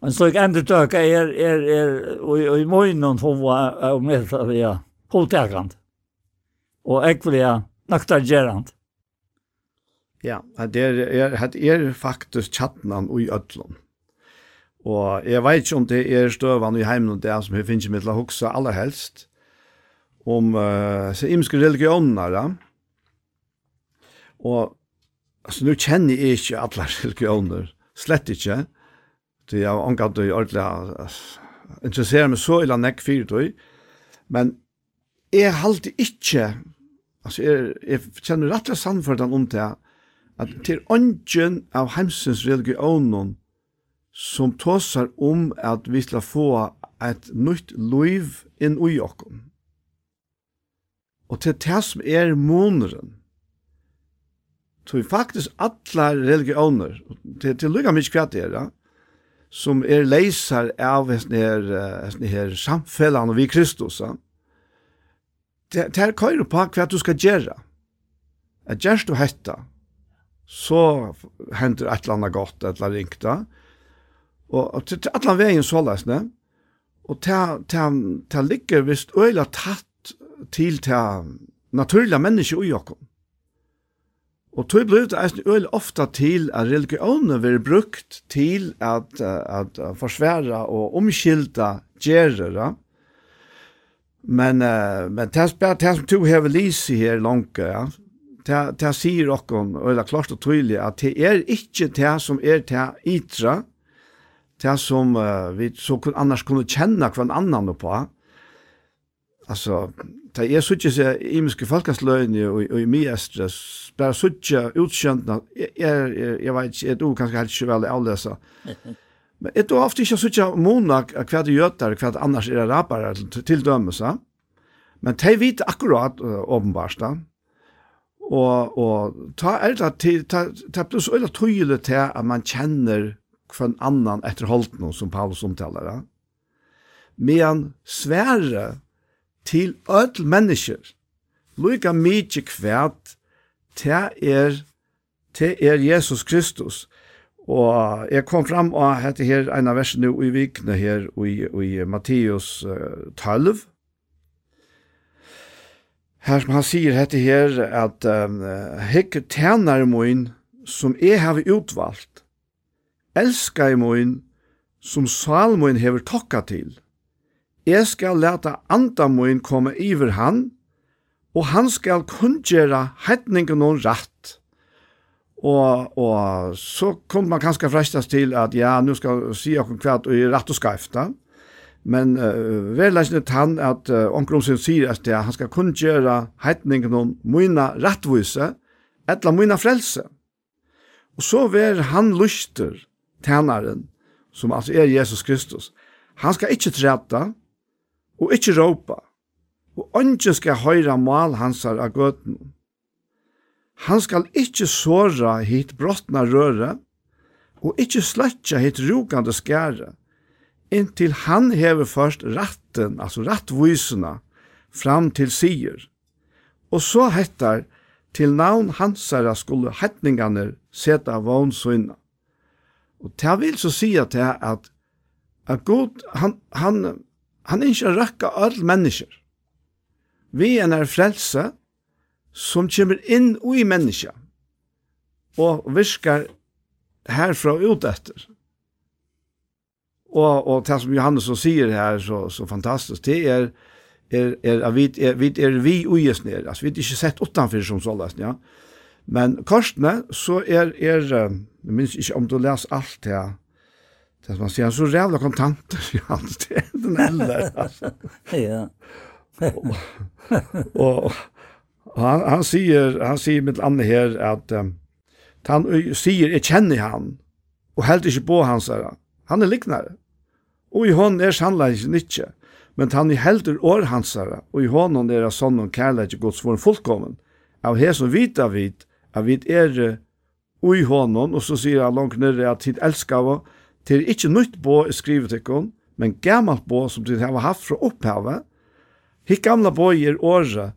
En slik endetøk er, er, er, og i morgen hun var, og med, ja, hovedtekant. Og jeg vil, jeg, naktar gerant. Ja, det er, er, det er faktisk tjattnan og i. Og jeg vet ikke om det er støvan i heimen det som jeg finner mitt la hoksa aller helst om uh, så imske religioner. ja. Og altså, nå kjenner jeg ikke alle <laughs> religioner, slett ikke. Det er omgatt og ordentlig interesserer meg så illa nekk fyrt. Men jeg halte ikke altså jeg, jeg kjenner rett og sannførdan om det, at til ånden av heimsens religionen som tåsar om at vi skal få et nytt liv inn i okken. Og til det som er måneren, så faktisk alle religioner, til, til lykka mye kvart er det, som er leiser av hessne her, hessne her samfellene vi Kristus, ja? det er køyre på hva du skal gjøre. Att just du hetta så hender et eller annet godt, et eller annet ringta. Och och till alla veien så läs ne. Och til ta ligger visst øyla tatt til til naturliga mennesker i Jakob. Og tog blir det eisen øyla ofta til at religionen blir brukt til at, at forsvære og omskilda gjerere, Men uh, men tas bara tas som to have lease här långt ja. Ta ta sier okkom eller klart og tydelig at det er ikke det som er det ytre, det som uh, vi så kun annars kunne kjenne hver annan på. Altså, det er så ikke så imiske folkesløyene og, og i myestre, bare så ikke utkjøntene, jeg, jeg, jeg vet ikke, jeg tror kanskje helt ikke veldig. <laughs> Men et og ofte ikke sånn mona hva det gjøter, hva det annars er rapere til dømelse. Men de vet akkurat, åpenbart da. Og, og ta er det til, ta, ta blir så øyla tydelig til at man kjenner hver annan etter holdt noe som Paulus omtaler Ja. Men svære til ødel mennesker, lykka mykje kvært, til er, til er Jesus Kristus, Og jeg kom fram og hette her en av versene i vikene her i, i Matteus 12. Her som han sier hette her at um, «Hekk tjener moin som jeg har utvalgt, elsker moin som salmoin hever tokka til. Jeg skal leta anda moin komme iver han, og han skal kunngjera hetningen og ratt.» Og, og så kom man kanskje frestas til at ja, nu skal si okkur kvart og i rett og skreft da. Men uh, verleisende han at uh, omkring sin sier at ja, han skal kun gjøre heitningen om mine rettvise, etla mine frelse. Og så ver han lyster, tænaren, som altså er Jesus Kristus. Han skal ikke treta, og ikke råpa, og ønsken skal høyre mal hansar av gøtene. Han skal ikkje såra hit brottna røre, og ikkje sløtja hit rokande skære, inntil han hever først ratten, altså rattvisene, fram til sier. Og så hettar, til navn hansara skulle hetningane seta vogn søgna. Og det vil så sia til at, at God, han, han, han ikke røkka all mennesker. Vi en er frelse, som kommer inn i menneska og virkar herfra ut efter. Og, og det som Johannes så sier her så, så fantastisk, det er, er, er at vi er, vi er vi uges ned, altså vi er ikke sett utanfor som så lest, ja. Men korsene, så er, er jeg minns ikke om du leser alt her, det som han sier, så rævla kontanter, <laughs> Johannes, det er den eldre, altså. <laughs> ja. og, og, han, han sier, han sier med andre her at um, han sier, jeg kjenner han, og helt ikke på hans her. Han er liknare. Og i hånden er sannleggen ikke, men han er helt ur år hans her, og i hånden er sånn og kærlighet gods for fullkommen. Av her som vita vid, at vi er i hånden, og så sier han langt nere at tid elskar av, til ikke nytt bo til skrivetekon, men gammalt bo som tid har haft fra opphavet, hitt gamla bo i er året,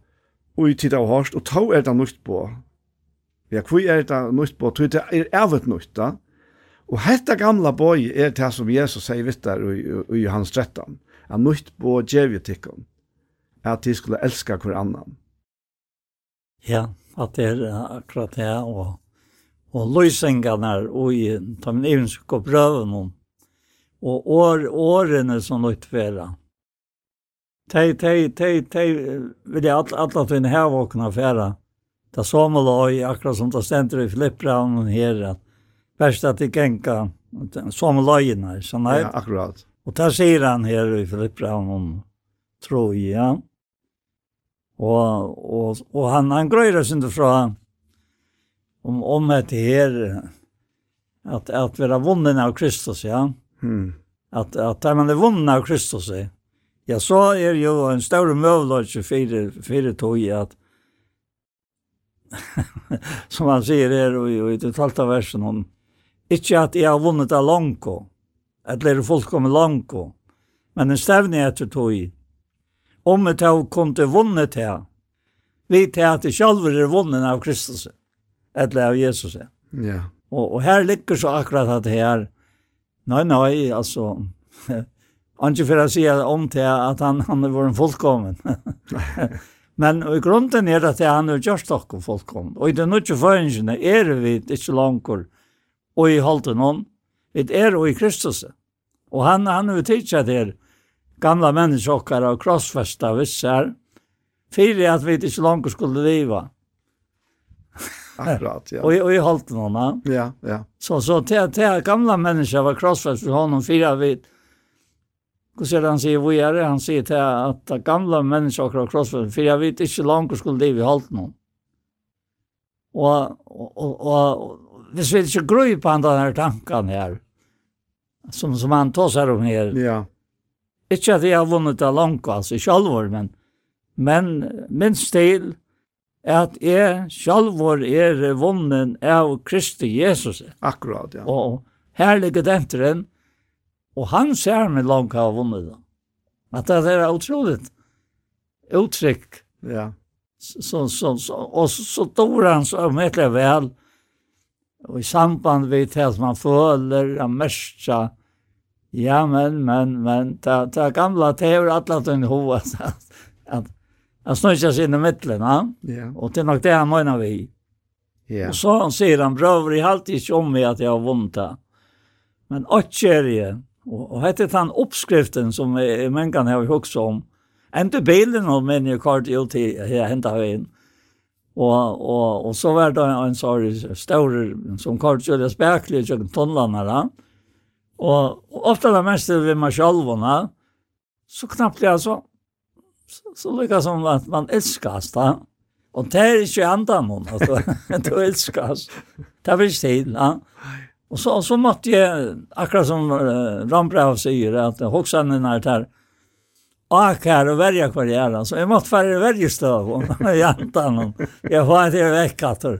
og i tid av hørst, og ta er det nøyt på. Ja, hvor er det nøyt på? Tog det er evet nøyt da. Og hetta gamla boi er det som Jesus sier vitt der i, i, hans trettan. Han nøyt på djevjetikken. At de skulle elska hver annan. Ja, at det er akkurat det, og, og løsengene og i, de evenske evensk og år, årene som nøyt vera. Tei, tei, tei, tei, vil jeg alle tvinne her vakna færa. Da Samuel og akkurat som det stender i Filippraun her, at verst at det genka Samuel og i nei, sånn Ja, akkurat. Og der sier han her i Filippraun om troi, ja. Og, og, og han, han grøyre sin fra om, om at her, at, at vi har vunnen av Kristus, ja. Mm. At, at man er vunnen av Kristus, ja Ja, så er jo en større møvløse fire, fire tog i at <laughs> som han sier her og, og i det talte versen om ikke at jeg har vunnet av langko eller er fullkommen langko men en stevne etter tog om et av kunne vunnet her vi til at det selv er vunnet av Kristus eller av Jesus ja. og, og her ligger så akkurat at her. Nei nei altså <laughs> Anki för att säga om til at han, han var en fullkommen. <laughs> Men i grunden er at han er gjørst okkur fullkommen. Og i den nødvendige føringene er vi ikke langkur og i halten hon. Vi er og i Kristus. Og han, han er jo tidsa til gamla mennesker og krossfesta visser. Fyrir at vi ikke langkur skulle liva. <laughs> Akkurat, ja. og, og i halten hon. Ja, ja. Så, så til, til gamla mennesker var krossfesta hon fyrir at vi Och ser han säger vad är det? Han säger till att de gamla människor har krossfäst. För jag vet inte långt skulle det vi hållt någon. Och, och, och, och vi ska inte gro på den här tanken här. Som, som han tar sig om här. Ja. ikke at jeg har vunnit det långt, ikke självor, men, men min stil er at jeg sjálfur er vunnet av Kristi Jesus. Akkurat, ja. Og her ligger denteren, Og han ser meg langt av vunnet da. At det er utrolig uttrykk. Ja. Så, så, så, og så, så dår han så mye vel. Og i samband med det som man føler, han mørker, Ja, men, men, men, det, ta gamla, det er jo alle tøyne hova, at at han snøyser seg inn i midtelen, ja? ja. og det er nok det han mener vi. Ja. Og så han sier han, brøver, jeg halte ikke om meg at jeg har vunnet Men åtte er jeg, Og, og hette den oppskriften som jeg, man kan ha också om. Inte bilen och men jag kort ut till här hända inn. Og, og, og så var det en sånn stor som kort i spärklig jag tonlarna Og, Och ofta det mest vi man själva så knappt jeg så. så, så lykkes som at man elskes da. Og det er ikke andan noen, alltså. Du <laughs> elskes. Det er vill säga. Ja. Och så så måtte jeg, akkurat som uh, Rambrav säger att hoksanen är där ak här och värja kvar det är så jeg måtte være verja støv och <laughs> jantan jeg var det veckator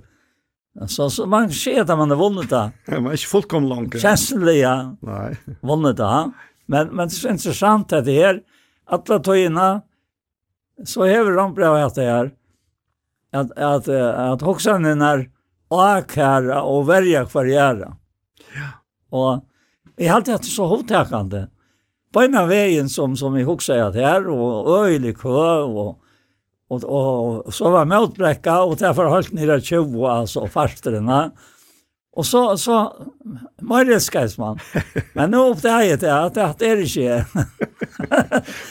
så så man ser at man har vunnet det man är inte fullkomligt Kjenselig, ja. nej Vunnet det men men det är intressant att det här alla tojina så hever Rambrav at det här att att att hoksanen er ak här och värja Ja. Og jeg har alltid hatt så hovedtakende. På en av veien som, som jeg husker at her, og øyelig kø, og, og, og, så var møtbrekka, og derfor holdt nere 20, altså, farstrene. Og så, så, Marius man. Men nå oppdager jeg at det er ikke. <laughs>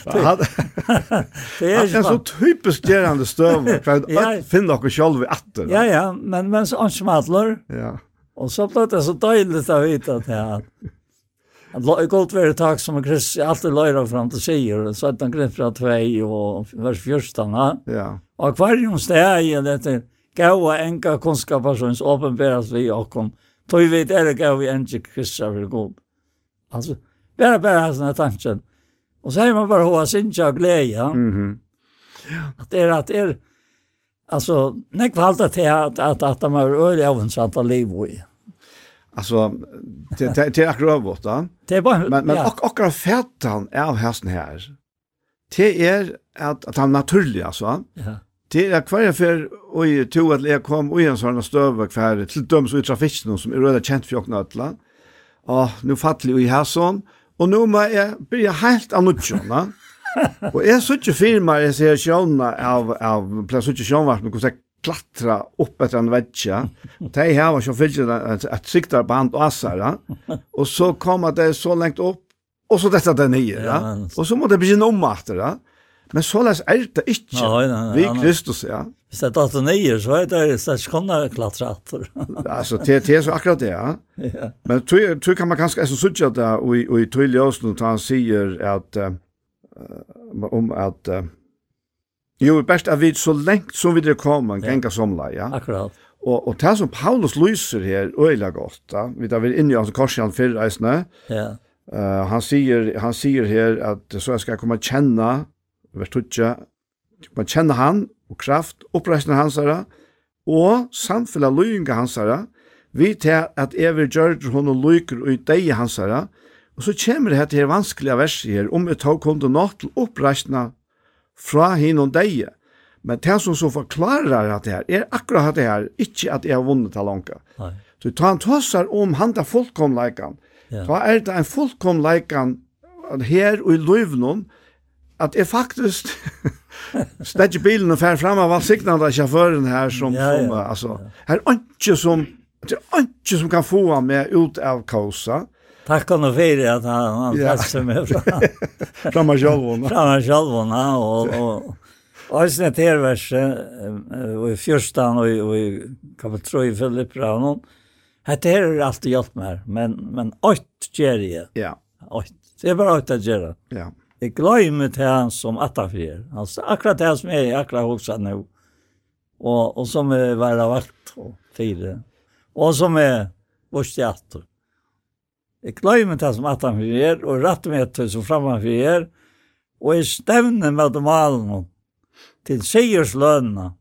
<laughs> det er ikke så typisk gerande støv, for jeg finner dere selv i atter. Ja, ja, men, men så ansmatler. Ja. Och så ble det så dejligt att veta att jag Han gott være takk som Chris alltid löjra fram til sier, så att han grep från två och vers förstarna. Ja. Och jo steg i dette gåa enka kunskapspersons uppenbaras vi og kom. Tog vi det er gåa vi enka kristna vill god. Alltså bara bara sånne tankar. Och så är man bara hoa sin jag glädje. Mhm. Ja. Att det är att er, Alltså, när kvalta till att att att de har öl av en sant liv i. Alltså det det är akkurat va? Det var men men akkurat färdan är av hästen här. Det är att att han naturligt alltså. Ja. Det är kvar för och ju tog att jag kom och en sån stöv kvar till döms ut trafiken som är röda känt för jag alla. Ja, nu fattade jag i hästen och nu må jag börja helt annorlunda og jeg så ikke firma, jeg ser sjåna av, av, plass ikke sjånvart, men hvordan jeg klatra opp etter en vetsja. De her var så fyllt et et på hand og assara. Og så kom at det så lengt opp, og så dette det nye. Ja. Og så måtte jeg begynne om etter det. Men så läs er det ikke. Nei, nei, nei, Vi Kristus, ja. Hvis det er 89, så er det slags kunne klatre etter. altså, det er så akkurat det, ja. ja. Men tror kan man kanskje, jeg synes ikke at det, og i tydelig også, når han sier at uh, om at uh, jo, best at vi så lengt som vi det kommer, ja. genga somla, ja. Akkurat. Og, og det som Paulus lyser her, øyla godt, da, vi tar vel inn i hans korsjan fyrir eisne, ja. Uh, han, sier, han sier her at så jeg skal komme kjenne, vers 12, man kjenne han og kraft, oppreisende hans herre, og samfunnet løyinga hans herre, vi til at evig gjør hun og løyker og i deg hans herre, Og så kommer det her til vanskelige verset her, om vi tar kunde nå til oppreisna fra hin og deg. Men det som så forklarer at det her, er akkurat det her, ikke at jeg har vunnet talonka. Nei. Så ta han tåsar om han da fullkomleikan. Ja. Da er det en fullkomleikan her <laughs> og i løvnum, at jeg faktisk stedje bilen og fer fram av all signal av sjåføren her som, ja, ja, som altså, her er ikke som, det er ikke som kan få han med ut av kausa, Tack <laughs> og för att han, han ja. passade mig fra. Fram av själv. Från mig själv, ja. Og och, och sen ett hervers, och i fyrstan och, och i 3 i Filipra och Hette her er alltid hjelp meg, men, men åt gjør jeg. Ja. Åt. Det er bare åt å gjøre. Ja. Jag glömmer til han som attafjer. Altså akkurat det som är akkurat hos han nå. Og, og som är värda vakt og fire. Og som är vårt teater. Jeg gløymer det som atan for er, og rett med det som framan for er, og jeg stevner med dem alle til seierslønene,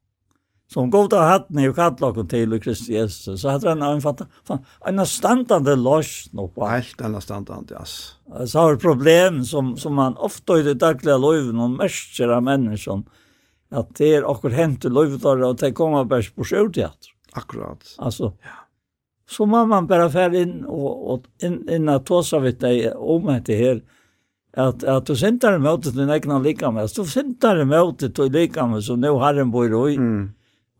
som god av hatten i kattlokken til i Kristi Jesus. Så hadde han en, en, en standande løs nå på. Helt en standande, yes. Så har problem som, som man ofte i det daglige løven og mørker av mennesken, at det er akkur hent i løvetare og det kommer bare på sjøvteater. Akkurat. Altså, ja så må man bara färra in och, och in, in att ta sig vid dig om det här. at, at du syntar emot din egna likame. Du sintar emot din likame som nu har en bor i. Mm.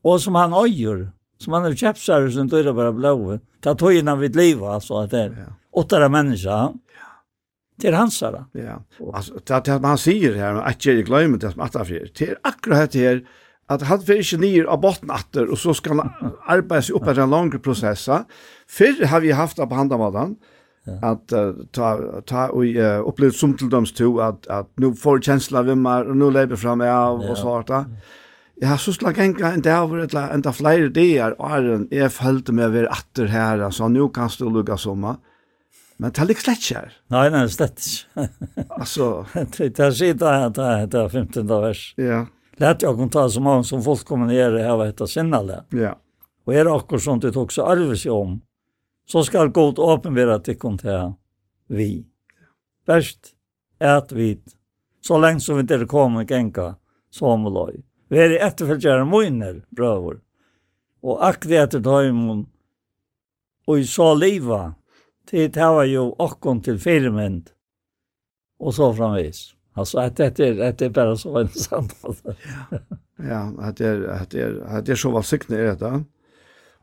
og som han øyer, Som han har köpt sig som du bare blå. Ta tog innan vid liv altså, at det er ja. åttare mennesker, Ja. Det är hans här. Ja. Alltså, det, det man säger här, att jag glömmer det som att det är. Det är akkurat det här at han fer ikke nyer av botten atter, og så skal han arbeide seg opp etter en langere prosess. Før har vi haft det på hand av den, at uh, ta, ta og uh, opplevd som til dem to, at, at nå får kjensla av meg, og nå lever frem jeg av, og så hardt Jeg har så slag enka en dag over et enda flere dager, og Arjen, jeg følte meg ved atter her, så nå kan du lukka sommer. Men det er ikke slett her. Nei, nei, slett ikke. altså. <laughs> Det er sikkert det er 15 vers. Ja. Yeah lät jag kunna ta så många som folk kommer ner här vad heter sinnale. Ja. Och är det också sånt det också arvs sig om så ska god öppen vara till kontra vi. Bäst är att vi så länge som vi inte kommer gänga som och loj. Vi är efterföljare moiner bröder. Och att det dem och i så liva till det här var ju åkken till firmynd och så framvis. Alltså att det är att det är bara så en samtal. ja. Ja, att det är att det är att det är så vad sikne är det.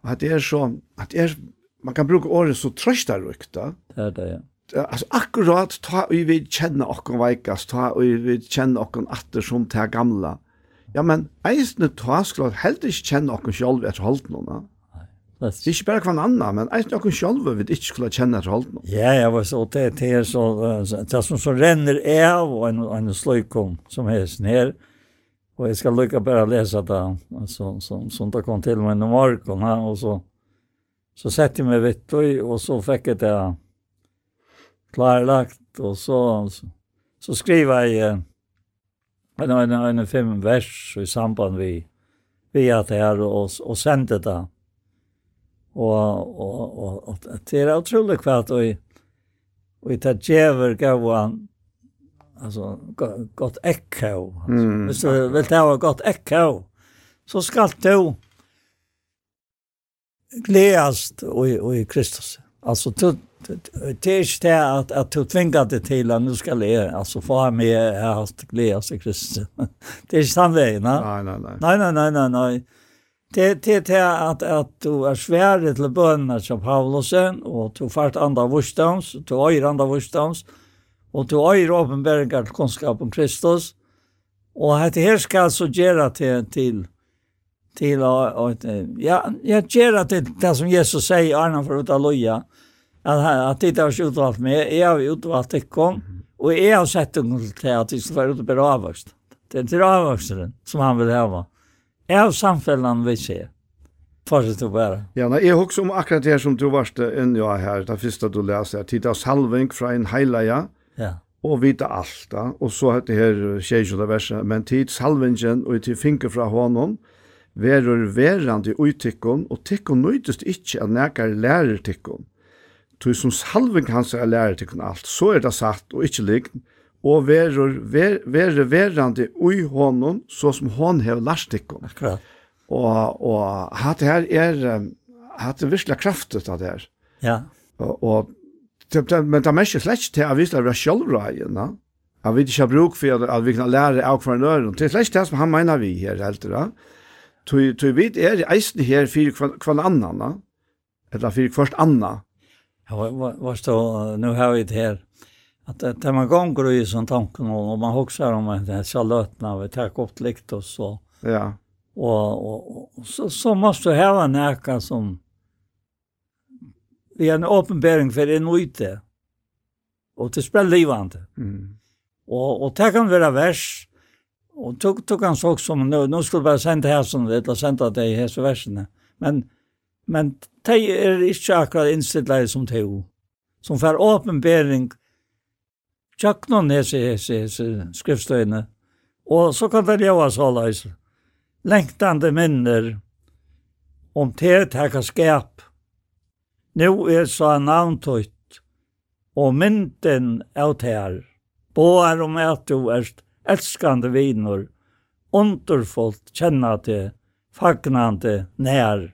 Och att det är så att det är man kan bruka ordet så tröstar rukt då. Det är det ja. Alltså akkurat ta vi vi känna och kon vikas ta vi vi känna och kon åter som till gamla. Ja men eisne ta skulle helt inte känna och själv ett halt någon. Det er ikke bare kvann annan, men jag tror själv vi inte skulle känna till honom. Ja, jag var så det det är så det som så ränner av och en en sløykom som helst ner. Och jag ska lycka bara lese det så som som det kom till mig i morgen här och så så satte jeg mig vidt og, och så fick jeg det klarlagt och så så, så skriver jag en en en fem vers i samband vi vi att det här och och det. det. Og, og, og, og det er utrolig kvart og vi, vi tar djever gav han altså, godt ekko. Altså. Mm. Hvis du vil ta godt ekko, så skal du gledast i, i Kristus. altså du det er ikke det at, at du tvingar dig till att nu ska le alltså få med att glädjas i Kristus. <laughs> Det er inte samma väg, Nei, nei, nei. Nei, nei, nei, nei, nei. Det det det att att du är svärd till bönna som Paulusen och du fart andra vurstans, du är andra vurstans och du är uppenbarligen kunskap om Kristus. Och att det här ska alltså göra till till till att ja, jag gör det det som Jesus säger annan för att loja. Att att det har utvalt med jag har utvalt dig kom och är har sett dig till att det ska vara ute på avväxt. Det är avväxten som han vill ha av samfällan vi ser. Fortsett du bara. Ja, när jag husker om akkurat det som du varst en ja här, det första du läste tid av salving från en heilaja. Ja. Og vita alt, og så hette her tjejkjøda verset, men tid salvingen og til finke fra honom, verur verandi uitikkon, og tikkun nøytist ikkje at nekar lærer tikkun. Tui som salving hans er lærer tikkun alt, så er det satt og ikkje lign, og verur ver, veru verandi ui honom så som hon hev lastikon. Akkurat. Og, og hatt her er hatt det virkelig kraftet av det her. Ja. Og, og men det er mest slett til at vi skal være sjølvreien, at vi ikke har bruk for at vi kan lære av hver nøren. Det er slett det som han mener vi her, helt da. Tog vi er eisen her for hver annan, eller for hvert anna? Ja, hva står, nå har vi det her, att det när man går i sån tanken och man huxar om att det här charlötna vi tar upp likt och så. Ja. Och, och, och så, så måste jag ha näka som vi är en åpenbering för en ute. Och det spelar livande. Mm. Och, og det kan være vers, og tog tog han så som nå, nå skulle jeg bare sende her som det sända det i hese versene, Men men de er ikke akkurat inställda som teo. Som får åpenbering, bäring tjakknon hese, hese, hese skriftstøyene. Og så kan det gjøre så løs. Lengtande minner om te teka skap. Nå er så navntøyt, og mynden av tear. Båar om at du erst elskande viner, underfullt kjenna te, fagnande nær.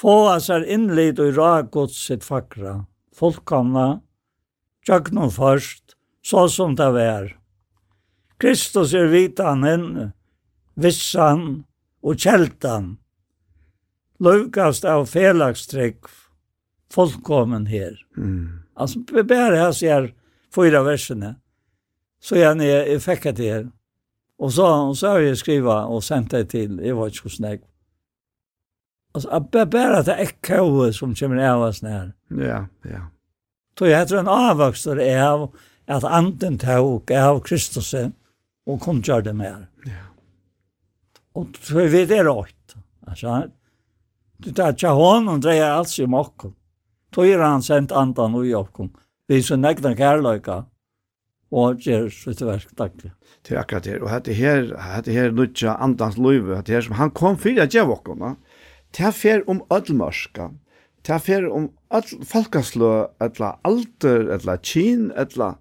Få oss er innlid og ra sitt fakra, fullkomna, tjøknum først, så som det var. Kristus er vitanen, vissan og kjeltan. Lukast av felagstrekk, fullkommen her. Mm. Altså, bare her sier fyra versene, så gjerne jeg, jeg fikk det her. Og så, og så har jeg skrivet og sendt det til, jeg var ikke hos deg. Altså, bare at det er som kommer av oss nær. Ja, ja. Så jeg heter en avvokster av at anden tog av Kristus og kom gjør det mer. Ja. Og så vi det rått. Altså, det er ikke hånden dreier alt som okken. Så er han sendt andan og i okken. Vi så nekna kærløyka og gjør sitt verk daglig. Det er akkurat det. Og dette her, dette her nutja andans løyve, dette her som han kom fyrir at gjør okken. Det er fer om ødelmørska. Det er fer om all folkaslø, etla alder, etla kyn, etla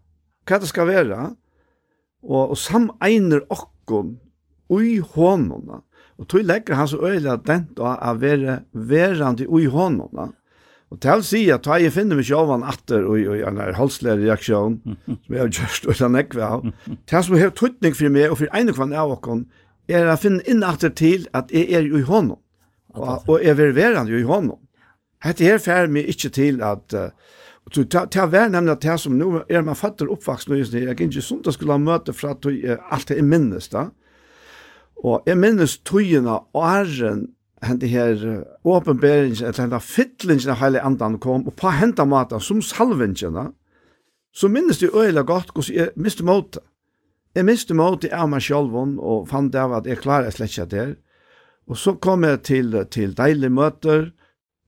hva det skal være, og, og samegner okkon ui hånona. Og tog legger hans øyla dent da <laughs> av være verandi ui hånona. Og til å si at jeg finner meg ikke atter og, og en halslære reaksjon, som jeg har gjort og den ekve av. Til som har tøytning for meg og for ene kvann av okkon, er å finne inn atter til at jeg er i hånden, og, og jeg er verande i hånden. Hette her fer meg ikkje til at uh, til til å være nemlig at det som nå er man fatter fattar uppvaksen just det. Jag inte sunt att skulle ha møte för at allt alt er minnes da. Og jeg minnes tujena åren hände här uppenbarelsen att eller där fytlingen av hele andan kom og på hente maten som salvingen Så minnes det øyelig godt hvordan jeg miste måte. Jeg miste måte av meg selv og fant av at jeg klarer slett ikke där. Og så kom jag til till dejliga möter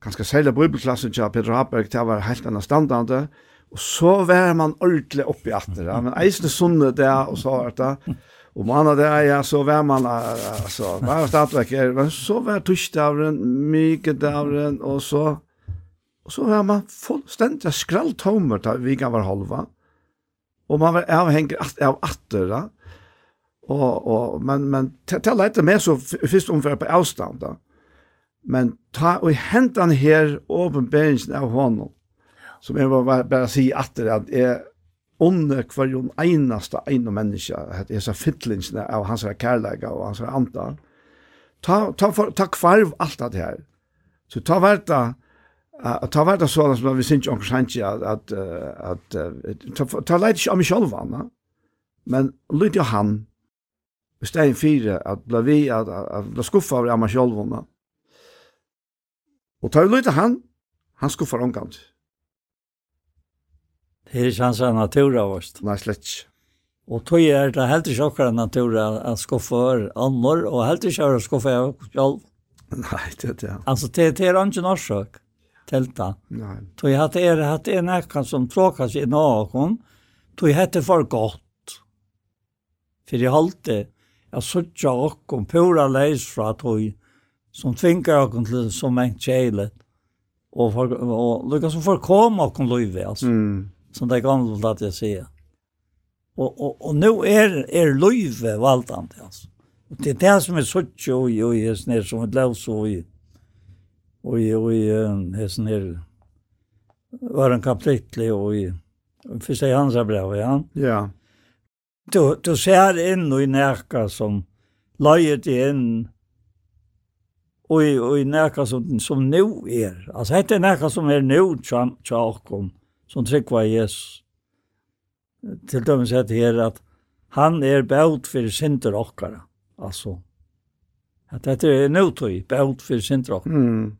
ganske særlig bibelklassen til Peter Haberg, det var helt annet standande, og så var man ordentlig oppi atter, ja. men eisende sunne det, og så var det, og manna det, ja, så var man, altså, var stadvekk, men så var tursdavren, mykedavren, og så, og så var man fullstendig skralltommer til vi kan være halva, og man var avhengig av atter, ja. og, og, men, men til, til å lete med så først omfører på avstand, da, ja men ta og hentan her åpenberingen av honom, som jeg var bare, bare si atter, at jeg under hver jo eneste ene menneske, at jeg sa fytlingsene av hans kærlega og hans antar, ta, ta, for, ta kvarv alt det her. Så ta verta, uh, ta verta sånn som vi synes ikke sannsje, at, at, at ta, ta leit ikke av meg selv, Anna, men lytte jo han, i stedet fire, at ble vi, at, at at ble skuffa over meg selv, Anna, Og tar vi lytte han, han skuffar omgant. Det er ikke hans natur av oss. Nei, slett ikke. Og tog er det helt ikke okkar natur å skuffa er annor, og helt ikke er skuffa er sjálf. Nei, det er det. Altså, det, det er ikke norsøk til det. Nei. Tog at det er, at det er nekkan som tråkas i någon, tog at det for godt. For jeg halte, jeg suttja okkom pura leis fra tog, som tvingar oss til så mycket kärlek. Og, for, og lyckas som får komma och løyve, altså, Mm. Som det er låt att jag säger. Og, og, og nu er, er løyve valtant altså. Og det er det som er så tjej og jag är snär som ett og och og och og är snär var en kapitel og jag första i hans brev, ja. Ja. Du, du ser inn i nærka som løyer til inn och i och i näka som som nu Altså, Alltså er näka som är nu tjam tjakom som tryckva Jesus. Til dem sett her at han er bält for synder okkara. Altså, at dette er nu tog bält for synder okkara. Mm.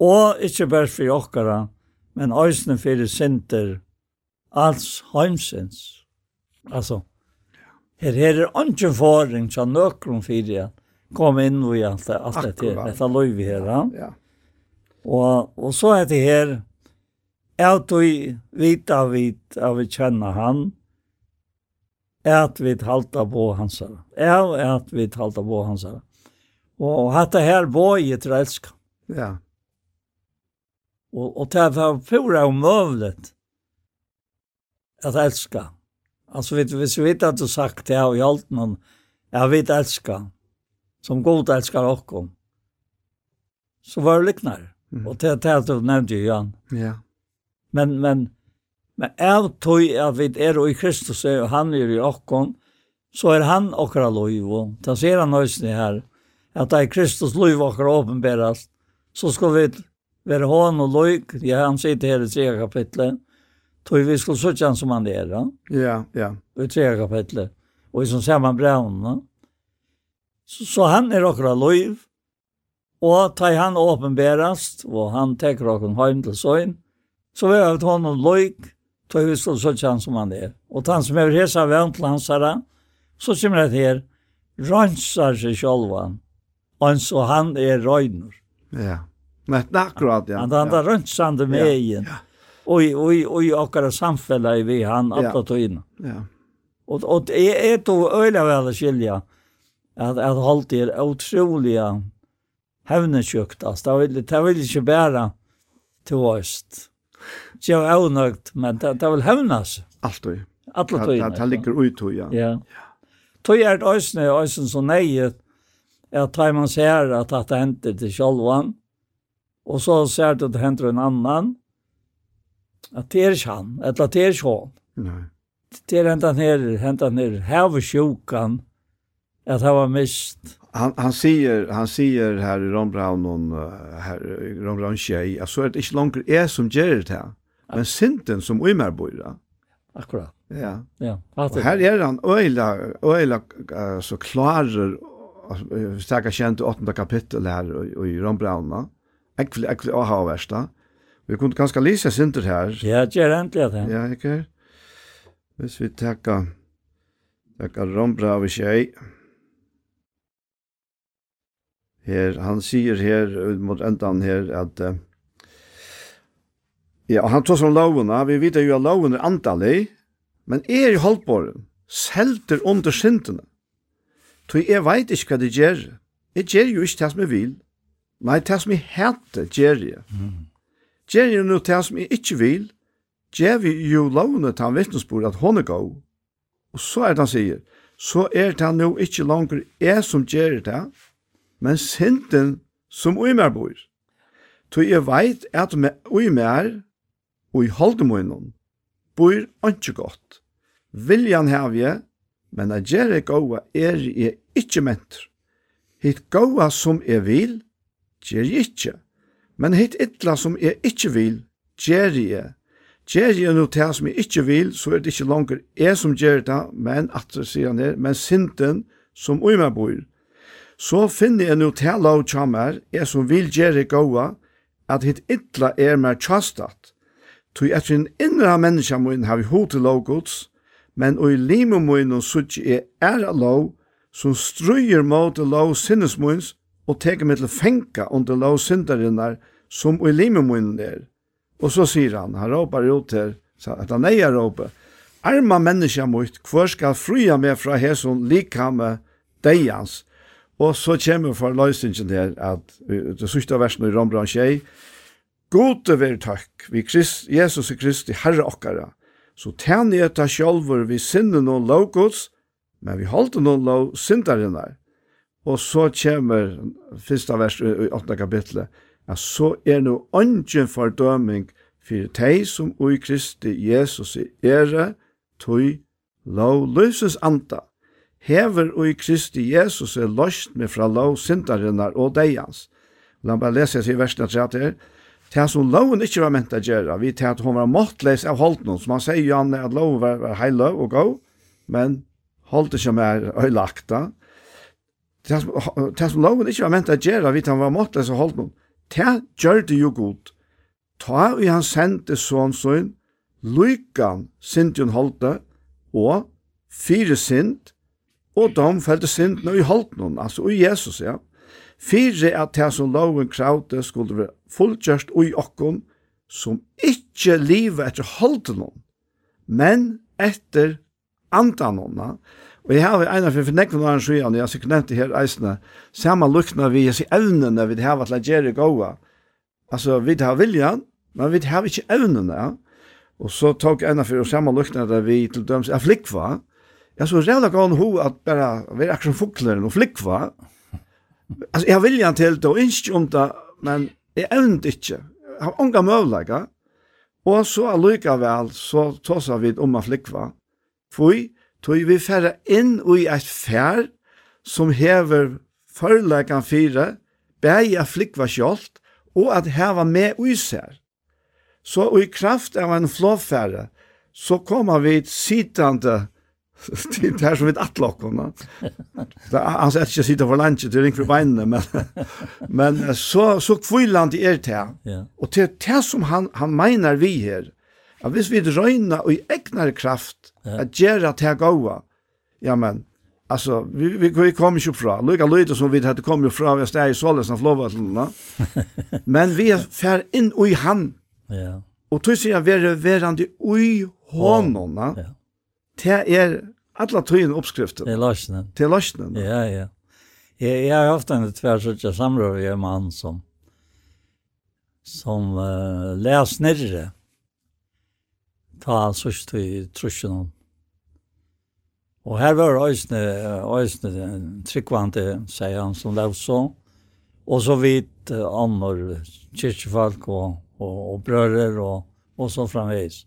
Og inte bara for okkara, men ösnen for synder alls heimsins. Altså, her her er ikke forring til nøkron for det, kom inn och allt det alt det dette løy vi här. Ja. Och och så er det her, at vi vet av vi av vi kjenner han at vi halta på hans. Ja, att vi halta på hans. Och hata här boy i trälsk. Ja. Och och det var förra omövligt att elska. Alltså vet vi vet att du sagt det och allt noen, jag vet älska som god elskar och Så var det liknar. Mm. Och det det du nevnte, ju Jan. Ja. Men men men är tog at vi är i Kristus og han er i och så är han okkara lov och det ser han nöjsen her, att det er Kristus lov okkara åpenberast, så ska vi være hån och lov ja han sitter her i tredje kapitlet tog vi skulle söka han som han er, Ja, ja. ja. I tredje kapitlet och i som samma brevna. Så, så han er okra loiv, og ta han åpenberast, og han teker okra heim til søgn, så vi har honom loik, ta vi skal så han som han er. Og han som er hesa vant til hans herra, så kommer det her, rønsar seg sjolvan, og så han er røyner. Ja, men akkurat, ja. Han, han er rønsande med og og ja i oj samfella i vi han att ta in. Ja. Og, og det er to øyla vel å skilja at, at holdt er utroliga hevnesjukt. Altså, det vil, det vil ikke bare til oss. Det jeg er unøgt, men det, det vil hevnes. Alt og. Alt og. Det det ligger ut og, ja. Ja. Tøy er det øsne, øsne så nøyet, at tar man ser at det henter til sjolvan, og så ser det at det henter en annan, at det er ikke han, eller at det er ikke han. Nei. Det er hentan her, hentan her, her at han var mist. Han han säger han säger här i Rombraun og här i Rombraun tjej alltså er det inte långt är som gjør det her, Men sinten som Ömer bor Akkurat. Ja. Ja. Og här är han øyla, öjla så klarer starka känt i åttonde kapitel här i Rombraun. Ekvel ekvel och ha värsta. Vi kunde ganska läsa sinter här. Ja, det er endelig at det. Ja, ikke? Hvis vi tackar tackar Rombraun och tjej her, han sier her mot endan her at uh, ja, han tar som lovene, vi vet jo at lovene er antallig, men er i holdbåren, selter under syndene. Så jeg vet ikke hva det gjør. Jeg gjør jo ikke det som jeg vil. Nei, det som jeg heter gjør jeg. Gjør jeg noe det som jeg ikke vil, gjør vi jo lovene til han vittnesbord at hun er god. Og så er det han sier, så er det han jo ikke langer jeg som gjør det, men synden som ui mer bor. Toi jeg veit at ui mer, ui holdemunnen, bor ikke godt. Viljan hev jeg, men a gjerre gåa er jeg ikke mentor. Hitt gåa som jeg vil, gjer jeg ikke. Men hitt ytla som jeg ikke vil, gjer jeg. Gjer jeg no til som jeg ikke vil, så er det ikke langer jeg som gjer det, men at det sier han her, men synden som ui meg bor, Så finner jeg nå til lov kjammer, jeg som vil gjøre gåa, at hitt ytla er mer tjastat. Tui etter en innra menneska mun har vi hod til lov gods, men oi limo mun og suttje er æra lov, som struyer mot lov sinnesmunns og teker meg til fenka under lov syndarinnar som oi limo mun er. Og så sier han, han råpar ut til, at han eier råpar, arma menneska mot, hvor skal fruja meg fra hesson likame deians, Og så kommer for løsningen her, at det sørste versen i Rombran 6, Gode vær takk, vi Krist, Jesus og Kristi Herre okkara, så tæn i etta sjolver vi sinne noen lovgods, men vi holdt noen lov syndarinnar. Og så kommer første vers i 8. kapitlet, at så er no ønsken fordøming for teg som ui Kristi Jesus i ære, tøy, lov løses anta hever og i Kristi Jesus er løst med fra lov syndarinnar og deians. La meg bare lese seg i versen 30 her. Det som loven ikke var ment å gjøre, vi til at hun var måttleis av holdt noen, som han sier jo han at loven var, var heil og gå, men holdt ikke mer øylagta. Det som, det som loven ikke var ment å gjøre, vi til at han var måttleis av holdt noen, det gjør det jo godt. Ta vi han sendte sånn sånn, lykan sintjon holdt det, og fire sint, og de følte synden i noen, altså i Jesus, ja. Fyre at det som loven kravde skulle være fullgjørst i okken, som ikke livet etter holden, men etter andanånda. Og jeg har en av for nekven av en sjøen, jeg har sikkert nevnt det her eisene, samme lukna vi, jeg sier evnene vi har vært gjøre gåa. Altså, vi har viljan, men vi har ikke evnene. Og så tok en av for samme lukna vi til døms afflikva, Jag så jävla gång ho att bara vi är action fåglar och flickva. Alltså jag vill ju inte helt och inte om det men det är inte inte. Har unga möjliga. Och så alluka väl så tossar vi om att flickva. Fui tog vi färra in i ett fär som hever förläkan fyra, bäja flickva kjolt og at heva med uiser. Så i kraft av en flåfære, så kommer vi sittande <laughs> det här som vi att locka Så han sätter sig sitta för lunch till ring för benen men <laughs> men så så kvälland i er te. Ja. Och till te som han han menar vi här. Ja, hvis vi drøyner og i egnar kraft at gjera til gåa, ja, men, altså, vi, vi, vi kommer ikke fra, lukka løyde som vi hadde kommet fra, vi steg i sålesen av lovvatlene, <laughs> men vi er fer inn i han, ja. og tog sier jeg være verande i hånden, ja. det er alla tøyen oppskriften. Til løsnen. Til løsnen. Ja, ja. Jeg, jeg har haft en tversøtja samråd med en mann som, som uh, les nirre ta sørst i trusjen. Og her var Øysne, Øysne tryggvante, sier han, som lev så. Og så vidt uh, andre kyrkjefolk og, og, og brører og, og så framveis.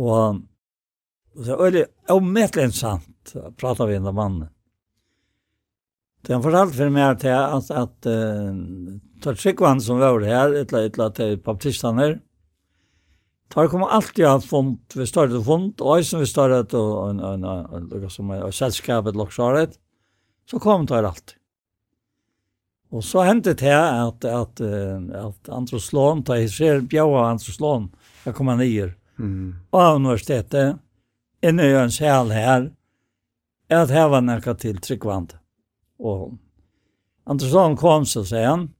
Og Det er veldig omettelig interessant å prate med en av mannen. Det han fortalte for meg at, at, at uh, tar Tryggvann som var her, et eller annet til baptistene, tar kommer alltid ha fond, vi startet fond, og jeg som vi startet, og en, en, en, en, en selskap, et loksaret, så kom tar alltid. Og så hendte det at, at, at Andros Lån, da jeg ser bjøa Andros Lån, jeg kommer han nyer, mm. av universitetet, inne i en själ här är her var nekka till tryggvand. Och Andersson kom så sier han.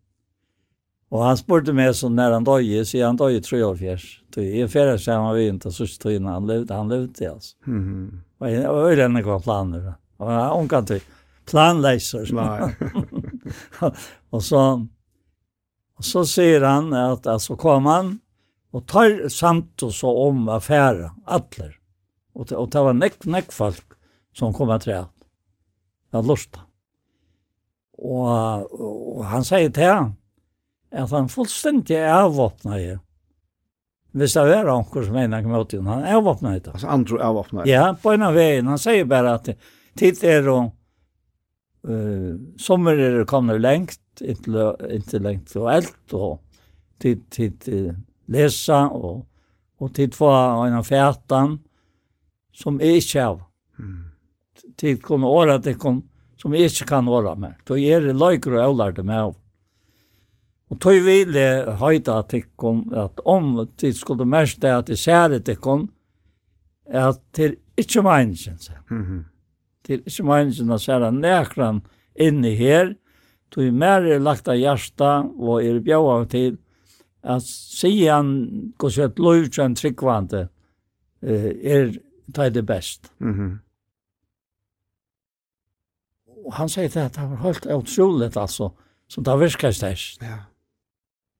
Och han spurte meg så när han døg, så han döje tre år fjärs. Då är färre så han var inte så styrna, han levde, han levde oss. Mm. Og jeg var ju några planer. Og han kan til planleiser. Nej. och så och så säger han att alltså kom han och tar samt och så om affæra, atler. Og, og det var nekk, nekk folk som kom at rea. Jeg lusta. Og, og han sier til han at han fullstendig avvåpna i. Hvis det er noen som en kom ut han avvåpna i det. Altså andre avvåpna. Ja, på en av veien. Han sier bare at tid er og uh, sommer er kommet lengt, ikke lengt og alt, og tid, tid lesa og, og tid få en av fætan, som jeg ikke har. Mm. Til kunne åre det jeg som jeg ikke kan åre med. Da er det løyker og øvler det med av. Og tog vil jeg høyde at jeg kan, at om det skulle mest det at jeg ser det jeg at det er ikke meningen seg. Mm -hmm. Det er ikke meningen å jeg ser nekran inne her, tog mer er lagt av hjärsta og er bjøy til, at sier han, hvordan et løyver en tryggvante, er ta det best. Mm. Og han sier det at det var helt utroligt, altså, så det virker størst. Ja.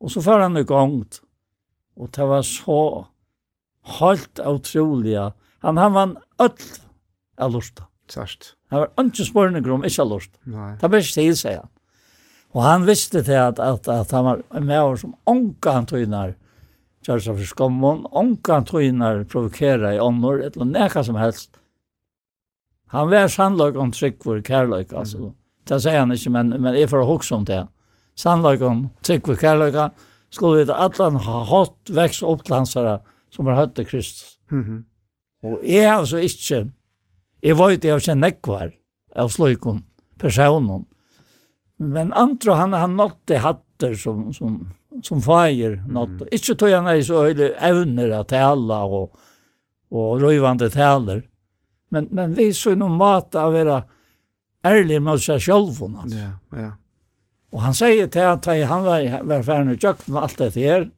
Og så får han i gang, og det var så helt utroligt. Han, han vann alt av lortet. Sørst. Han var ikke spørninger om ikke av lort. Nei. Det var ikke til, sier han. Og han visste til at, at, at han var en med som ånka han tøyner gjør seg for skommen, ångan tøyner provokere i ånder, eller nekka som helst. Han var sannløk om trygg for kærløk, altså. Det sier han ikke, men, men jeg får hokse om det. Sannløk om trygg for kærløk, skulle vi at alle har hatt vekst oppklansere som har høtt til Kristus. Mm -hmm. Og jeg har altså ikke, jeg var ikke, jeg har ikke nekvar av sløyken, personen. Men andre, han, han nåtte hatter som, som som fager något. Mm. Inte tog han mig så höjde evner att tala och, och rövande taler. Men, men vi så nog mat att vara ärliga mot sig själva. Alltså. Ja, ja. Och han säger till att han var, var färdig och med allt det här.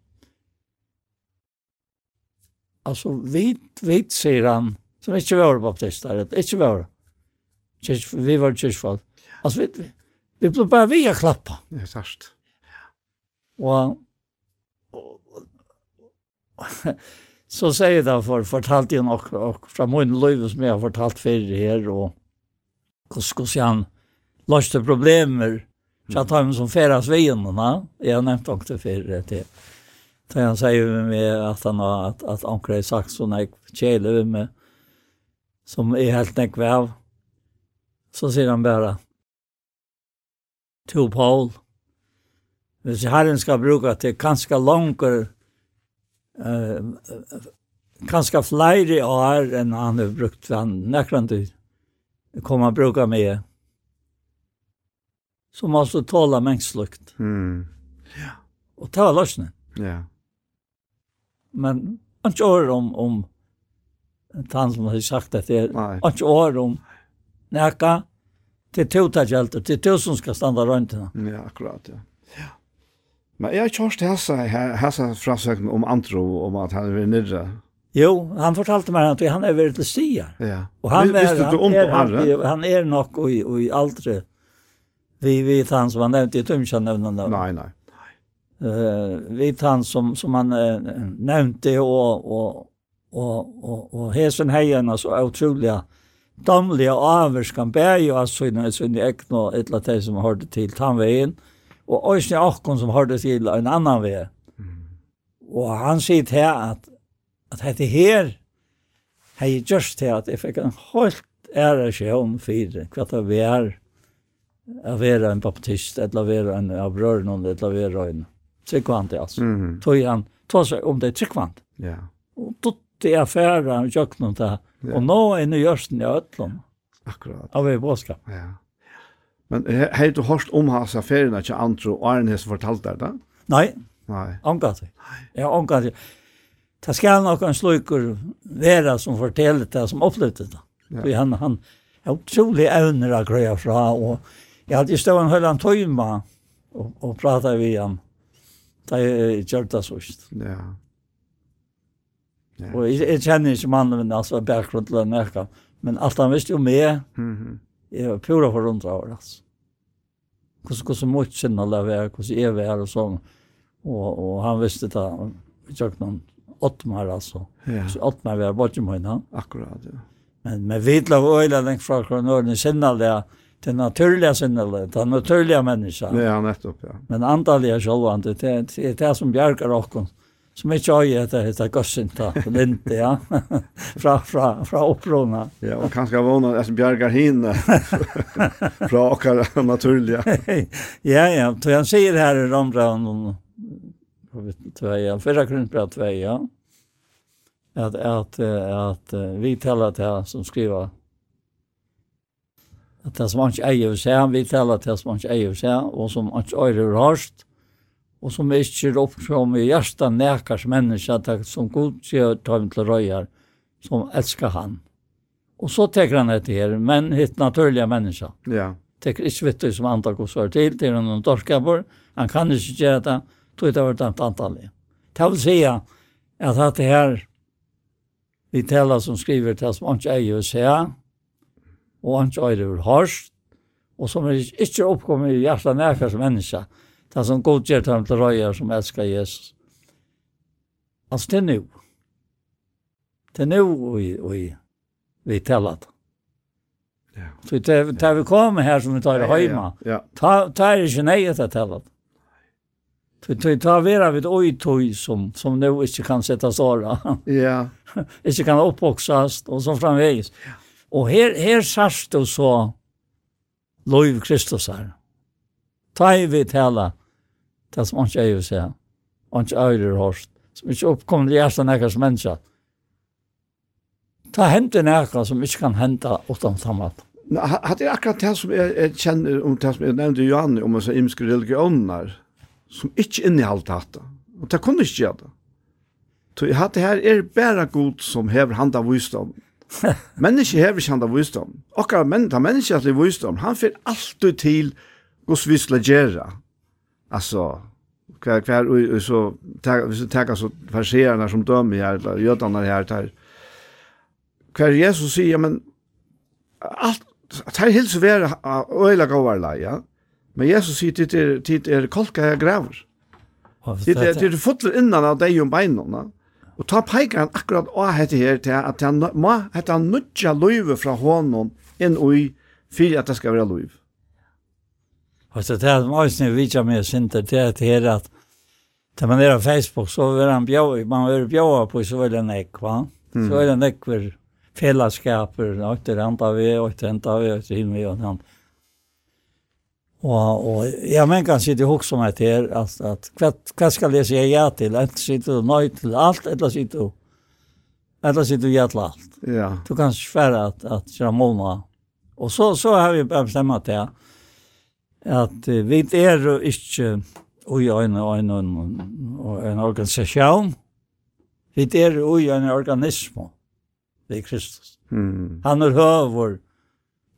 Alltså vi, vi säger han som inte var baptister, inte var. Vi var kyrkfall. Alltså vi, vi, vi blev bara via klappa. Ja, särskilt. Og, og, og så sier jeg derfor, fortalte jeg nok, og fra min liv som jeg har fortalt før her, og hvordan han løste problemer, så jeg tar dem som færes veiene, jeg har nevnt nok det før til. Så han sier med meg at han har, at, at anker har sagt sånn, jeg kjeler med meg, som er helt nekve av. Så sier han bare, to Paul, hvis Herren skal bruke til kanskje langer, uh, kanskje flere år enn han har brukt han nekrande tid, kommer han bruke med, så må han tåle mengslukt. Mm. Ja. Og ta løsning. Ja. Men han kjører om, om han som har sagt at det er, han kjører om nekka, til to ta det til to som skal standa rundt henne. Ja, akkurat, ja. Ja. Men jeg har ikke hørt hessa, hessa frasøkken om Andro, om at han er nirra. Jo, han fortalte meg at han er veldig til stia. Ja. Og han er, han, er, han, er, han er nok og, og i aldre vi vet han som han nevnte, i tror nevnende. Nei, nei. Uh, vet han som, som han uh, nevnte og, og, og, og, og hesen heien, så utrolig damlige avverskan bæg, altså i sin egn og et eller annet som hørte til tannveien, og og også akkon som hørte til en annan vei. Og han sier til at, at dette her, hei just til at jeg fikk en helt ære sjøen for hva det vi er, å være en baptist, eller å være en avrør noen, eller å være en tryggvant, altså. Mm. Tog han, tog seg om det er tryggvant. Ja. Og tog det er færre, han kjøkken til, det, og nå er det nøyørsten i øtlån. Akkurat. Av i bådskap. Ja. Men har du hørt om hans affærene til andre, og Arne hans fortalte det da? Nei, Nei. omgatt. Ja, omgatt. Det Det skal nok en slukker være som forteller det, som opplevde det. Ja. For han, han er utrolig evner å grøye fra, og jeg hadde stått en høyland tøyma, og, og pratet vi han. Det er gjørt det sørst. Ja. Ja. Og jeg, jeg kjenner ikke mannen min, altså, bakgrunn til den men alt han visste jo med, mm -hmm jeg var pura forundra over, altså. Hvordan, hvordan mot sinne det var, hvordan jeg var og sånn. Og, og han visste det, vi tjøk noen åttmar, altså. Ja. Så åttmar var borte med henne. Akkurat, ja. Men med vidla og øyla lengt fra kronøren i sinne det, det naturlige sinne det, det naturlige mennesker. Ja, nettopp, ja. Men antallet er sjølvande, det det er det som bjerger åkken som ikke har gjort det heter Gossinta, Linde, ja. <laughs> fra, fra, fra opprona. Ja, og kanskje jeg vågner det som bjerger hinne <laughs> fra okker naturliga. <laughs> ja, ja, så han sier her i Rambraun, tveja, fyrra grunnbra tveja, at, att, at, vi talar till han som skriver att det som han ikke eier seg, vi talar til som han ikke eier seg, og som han ikke eier hørst, og som ikke er oppfram i hjertet nekars menneske, som god sier til til røyer, som elsker han. Og så teker han etter her, men hitt naturlige menneske. Ja. Teker ikke vitt som andre går svar til, til han noen dorskaper, han kan ikke gjøre det, tog det var dømt antallet. Det vil si at det her, vi taler som skriver til som ikke eier å se, og ikke eier å hørst, og som er ikke oppkommet i hjertet nekars menneske, Det som godgjør dem til røyer som elsker Jesus. Altså det er nå. Det er nå vi, vi, vi teller det. Ja. Så det, det vi kommer her som vi tar i høyma, ja, ja. ta, ta er ikke nei etter teller det. Så det tar vera vid oi tog som som nu ikke kan sätta såra. <laughs> Ja. ikke kan uppboxas og så framvegis. Ja. Och her, här sast då så lov Kristus her. Ta i vi hela det som ikke er jo seg, ikke øyre hørst, som ikke oppkommer til hjertet nekkers mennesker. Ta hente nekka som ikke kan hente utan samlat. Hatt er akkurat det som jeg, jeg kjenner, om det som jeg nevnte Johan, om disse imske religioner, som ikke innehalt dette. Og det kunne ikke gjøre det. Så jeg hadde her er bare god som hever handa av visdom. <laughs> Menneske hever ikke handa av visdom. Akkurat men, ta menneske at det visdom, han fyr alltid til hos vi skal gjøre alltså kvar kvar och så tar vi så tar så farserarna som dömer här eller judarna här tar kvar Jesus säger men allt tar hils vara öliga gåvar la ja. Men Jesus säger det är det er kolka gräver det är det är fotler innan av dig om benen och ta pekar akkurat av hette här till att han må hette han nudja löve från honom en och i för att det ska vara löve Och så där måste ni vita med synte det att här att När man är på Facebook så är han bjöda, man är bjöda på så vill han äck va. Mm. Så vill han äck för fällaskaper, och det ränta vi, och det ränta vi, och det hinner vi och han. Och, och jag men kan sitta ihåg som att här att, att vad, vad ska jag säga ja till? Inte sitta du nöjd till allt, eller sitter du eller sitter du ja till allt. Ja. Du kan svära att, att köra månader. Och så, så har vi bestämt det. Ja at uh, vi er ikke ui en, en, en, en organisasjon, vi er ui en organismo, vi Kristus. Mm. Han er høver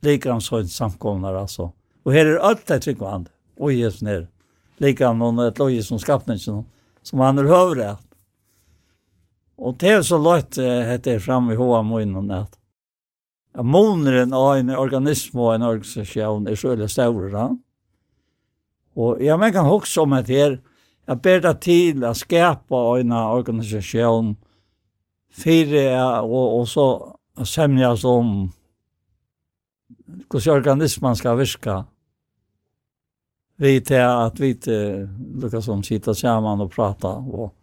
likransøyne samkomnar, altså. Og her er alt det trygg han, ui er nere, likran noen et logi som skapningen, som han er høver det. Og det er så løyt hette er fram i hoa munnen at moneren av en organisme og en organisasjon er så veldig større, da. Og ja, man kan huske om at her, jeg ber det til å skapa en organisasjon fire og, og så semjas om hvordan organismen skal virke. Vi til at vi til lukka som sitter sammen og prata. Og,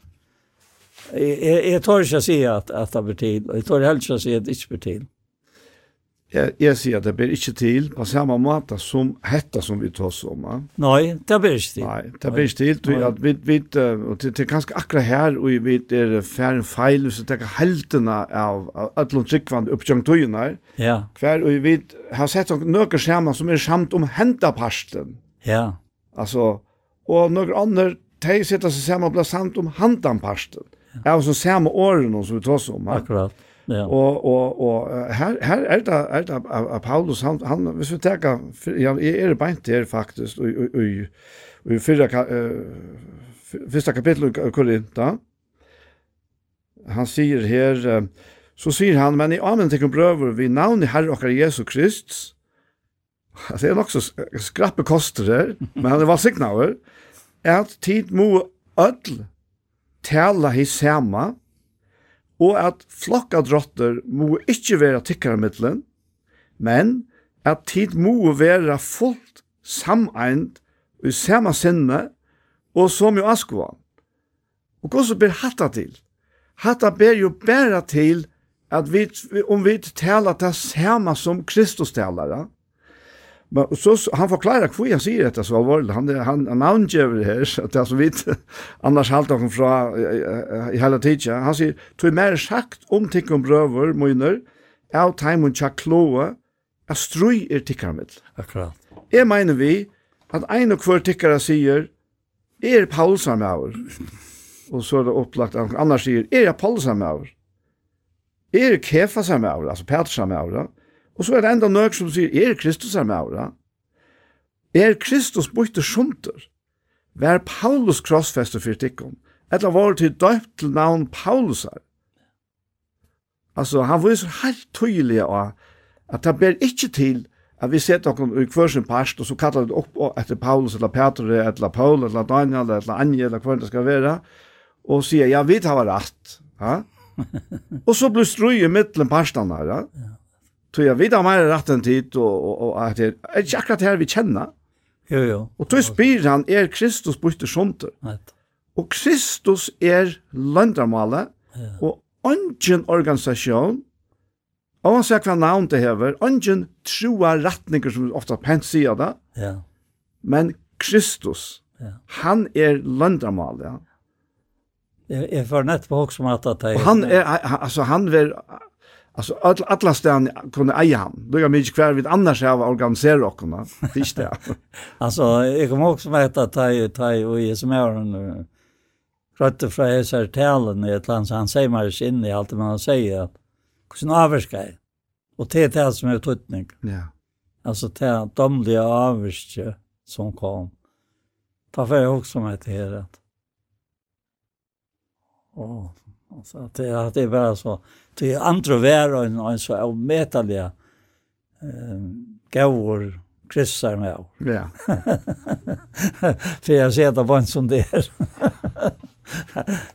jeg, jeg, jeg tør ikke å si at, at det blir til. og jeg tør heller ikke å si at det ikke blir til. Jeg, jeg sier at det blir ikke til på samme måte som hetta som vi tar om. Ja? Nei, det blir ikke til. Nei, det blir ikke til. Til at vi, vi, og det, det er ganske akkurat her, og vi er færre feil, hvis vi er heltene av, av alle tryggvande oppgjørntøyene her. Ja. Hver, og vi har sett noen skjermer som er samt om hendaparsten. Ja. Altså, og noen andre, de sitter seg sammen og blir samt om handanparsten. Ja. Er altså samme årene som vi tar om. Ja? Akkurat. Ja. Og og og her her er det er det av Paulus han han hvis vi tar ja er det beint der faktisk og og og fyrra fyrsta kapittel i Korinta. Han sier her så sier han men i amen til brøver vi navn i Herre og Jesu Krist. Det er nok så skrappe koster der, men han er valsignaver. At tid må ødel tala i samme, og at flokka drotter må ikkje være tikkarmiddelen, men at tid må være fullt sameind i samme sinne og som jo askva. Og hvordan ber hatta til? Hatta ber jo bæra til at vi, om vi taler det samme som Kristus talare, Men så han förklarar hur jag säger detta så allvarligt. Han han <laughs> han namngever här så att alltså vet annars halt han fra i hela tiden. Han säger to mer sagt om tickum bröver moiner out time och chakloa a strui er tikkarmet. Akkurat. Jeg mener vi at ein og hver tikkara sier er Paulsam over. <laughs> og så er det opplagt at annars sier er jeg Paulsam over. Er Kefasam over, altså Petersam over. Og så er det enda nøk som sier, er Kristus er med, ja? Er Kristus bøyte sjumter? Vær Paulus krossfeste for tikkum. Etla var til døypt til navn Paulus her. Altså, han viser helt tydelig av at det ber ikke til at vi setter noen i hver sin parst, og så kallar det opp etter Paulus, eller Peter, eller Paul, eller Daniel, eller Anje, eller hver det skal være, og sier, ja, vi tar rett. Ja? <laughs> og så blir strøy i middelen parstene her, ja? Tog jag vet mer rätt än tid och och att det är ju akkurat här vi känner. Jo jo. Och då spyr han är Kristus borta sånt. Och Kristus är landramålet och ungen organisation Og han sier hva navn det hever, ungen troa retninger som ofta pent sier det, ja. men Kristus, ja. han er løndramal, ja. Jeg, jeg var nett på hoksom at det er... Og han er, altså han er, Alltså all, alla stan kunde eja han. Då jag minns kvar vid annars jag var organiserar och kunna. Visst det. <laughs> alltså jag kommer också med att ta ta och i som är nu. Rötte från Hesar Talen i ett land, så han säger mig ikke inn i allt det man säger. at hvordan avvarska är. Och det är det som är ututning. Ja. Alltså det er domlige avvarska som kom. Ta for jeg også meg det her. Åh, att det er, det är bara så. Det är andra vær og en så avmetalige eh, gavur kryssar med av. Ja. <laughs> För jag ser det på som sån där.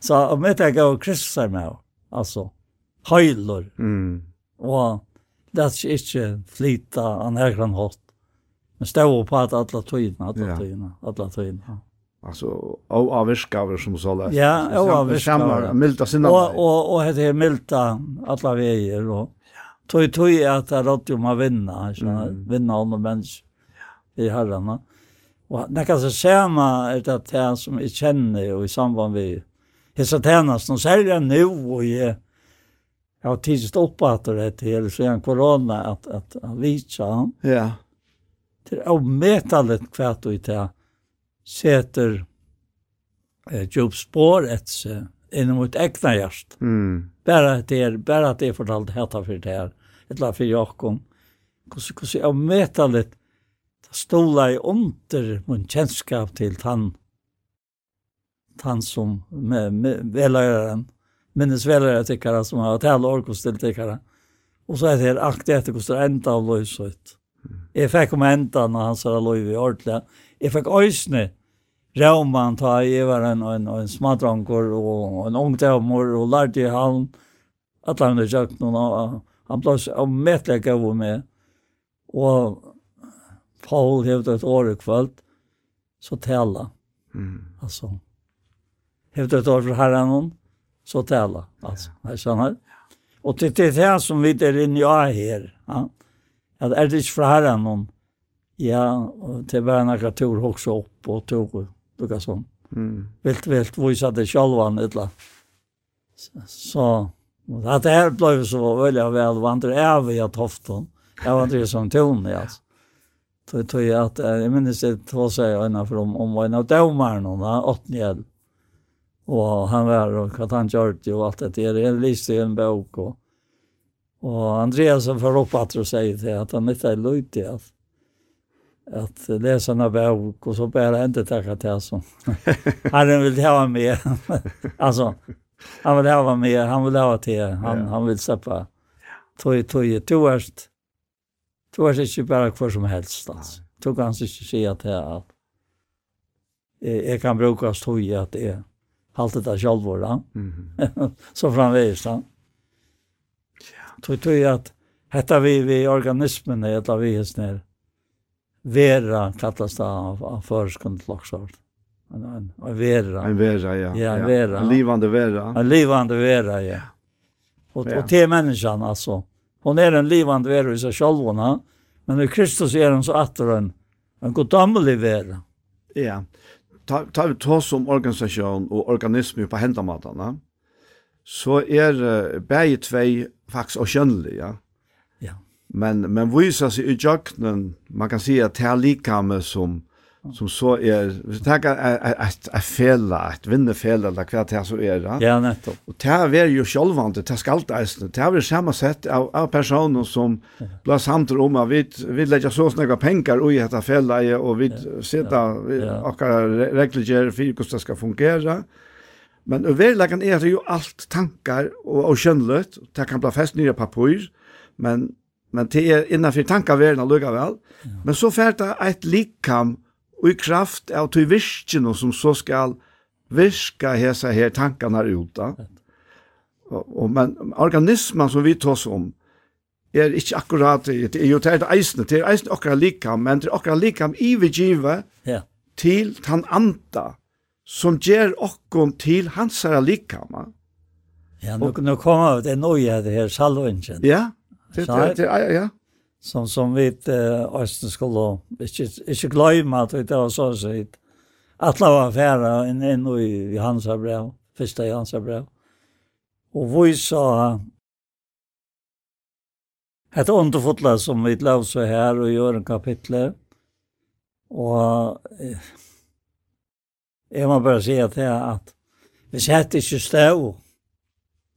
så avmetalige gavur kryssar med av. Altså, høyler. Mm. Och det er ikke flyta an herkran hatt. Men stå på at alla tøyna, alla tøyna, alla tøyna alltså och avskaver som så där. Ja, av avskaver. Milda sinna. Och och och heter milda alla vägar och tog tog att det rått om man vinna, så mm. vinna om mennesker i herrarna. Och det kan så samma er det det som jeg känner og i samband med hessa tjänst som säljer nu och jag jeg har tidigt stoppat det till så en corona att att, att han. Ja. Det är ometalet kvärt og i det seter eh, djup spår et seg inn mot egna hjärst. Mm. Bara att det är, bara att det är fortalt hetta för det här. Ett la för Jakob. Kus kus jag mäta lite. Det stola i under min kännskap till han han som med, med välgöraren minnes välgörare tyckare som har talat orkos till tyckare. Och så är det här aktigt efter hur det enda av löjsut. Jag fick om enda när han sa løy i ordentligt. Jag fick öjsne Rauman ta i var en, en, en smadranker og en ungdommer og lærte i havn. at han er sagt noen av, han ble av medlegg av med. Og Paul hevde et år i kvöld, så tala. Mm. altså hevde et år for herren hon, så tala. altså ja. jeg skjønner. Og til det her som vi er inne i her, ja, at er det ikke for herren hon, ja, det var bare akkur tur også opp og tur lukka som. Mm. Vilt, vilt visa det självan illa. Så, og det här blev så väldigt väl vandrar över i tofton. Jag var inte som ton, alltså. Tog tog jag att jag minns det två sig ena för om om en av domarna va åttnjäl. Och han var och vad han gjorde och allt det där det lyste i en bok och och Andreas har för upp att säga till att han inte är lojt det att läsa en bok och så bara inte tacka till som <laughs> han vill ha mer. <laughs> alltså han vill ha mer, han vill ha till han ja. han vill släppa tog tog toast toast är ju bara kvar som helst alltså tog han sig se att här jag kan bruka tog att det haltet av självvård mm. så <laughs> framvis då tog tog att Hetta vi vi organismen är att vi är snär vera kallast av, av förskund loksort. En, en, en vera. En vera, ja. Ja, en vera. En livande vera. En livande vera, ja. Och, ja. och till människan alltså. Hon är en livande vera i sig själv, men i Kristus är hon så att en, en goddammelig vera. Ja. Ta, ta vi ta som organisation och organisme på hendamatene. så är uh, bäge tvei faktisk och könliga. Ja Men, men visa sig i jöknen, man kan säga att det här likame som, som så hvis du tenker et, et, fälla, et vinnefälla eller hva det er så er, Ja, ja nettopp. Og det er jo ju det skal ska eisne. Det er är samma sätt av, av personer som ja. blir samt om at vi, vi legger så snäga penger i dette fälla og vi ja. sitter ja. och regler for hvordan det skal fungere. Men överlägen er det jo alt tankar og, og könlöst. Det kan bli fest nye papper. Men men det er innenfor tankaverden og lukka vel. Ja. Men så fært det et likam og i kraft av til virkene som så skal virka hesa her tankene ut da. Og, og, men organismen som vi tås om er ikke akkurat, det er jo til eisene, det er eisene akkurat likam, men det er akkurat likam i vi givet ja. til han anda som ger okkon til hans her likam. Ja, nu, nu kommer det en nøye av det her salvingen. Ja, Det det det ja ja. Som som vet Östen skulle inte inte glömma att det var så så att Alla var färra in in i hans brev, första i hans brev. Och vi sa ett underfotla som vi lov så här och gör en kapitel. Och jag må bara säga till att vi sätter inte stå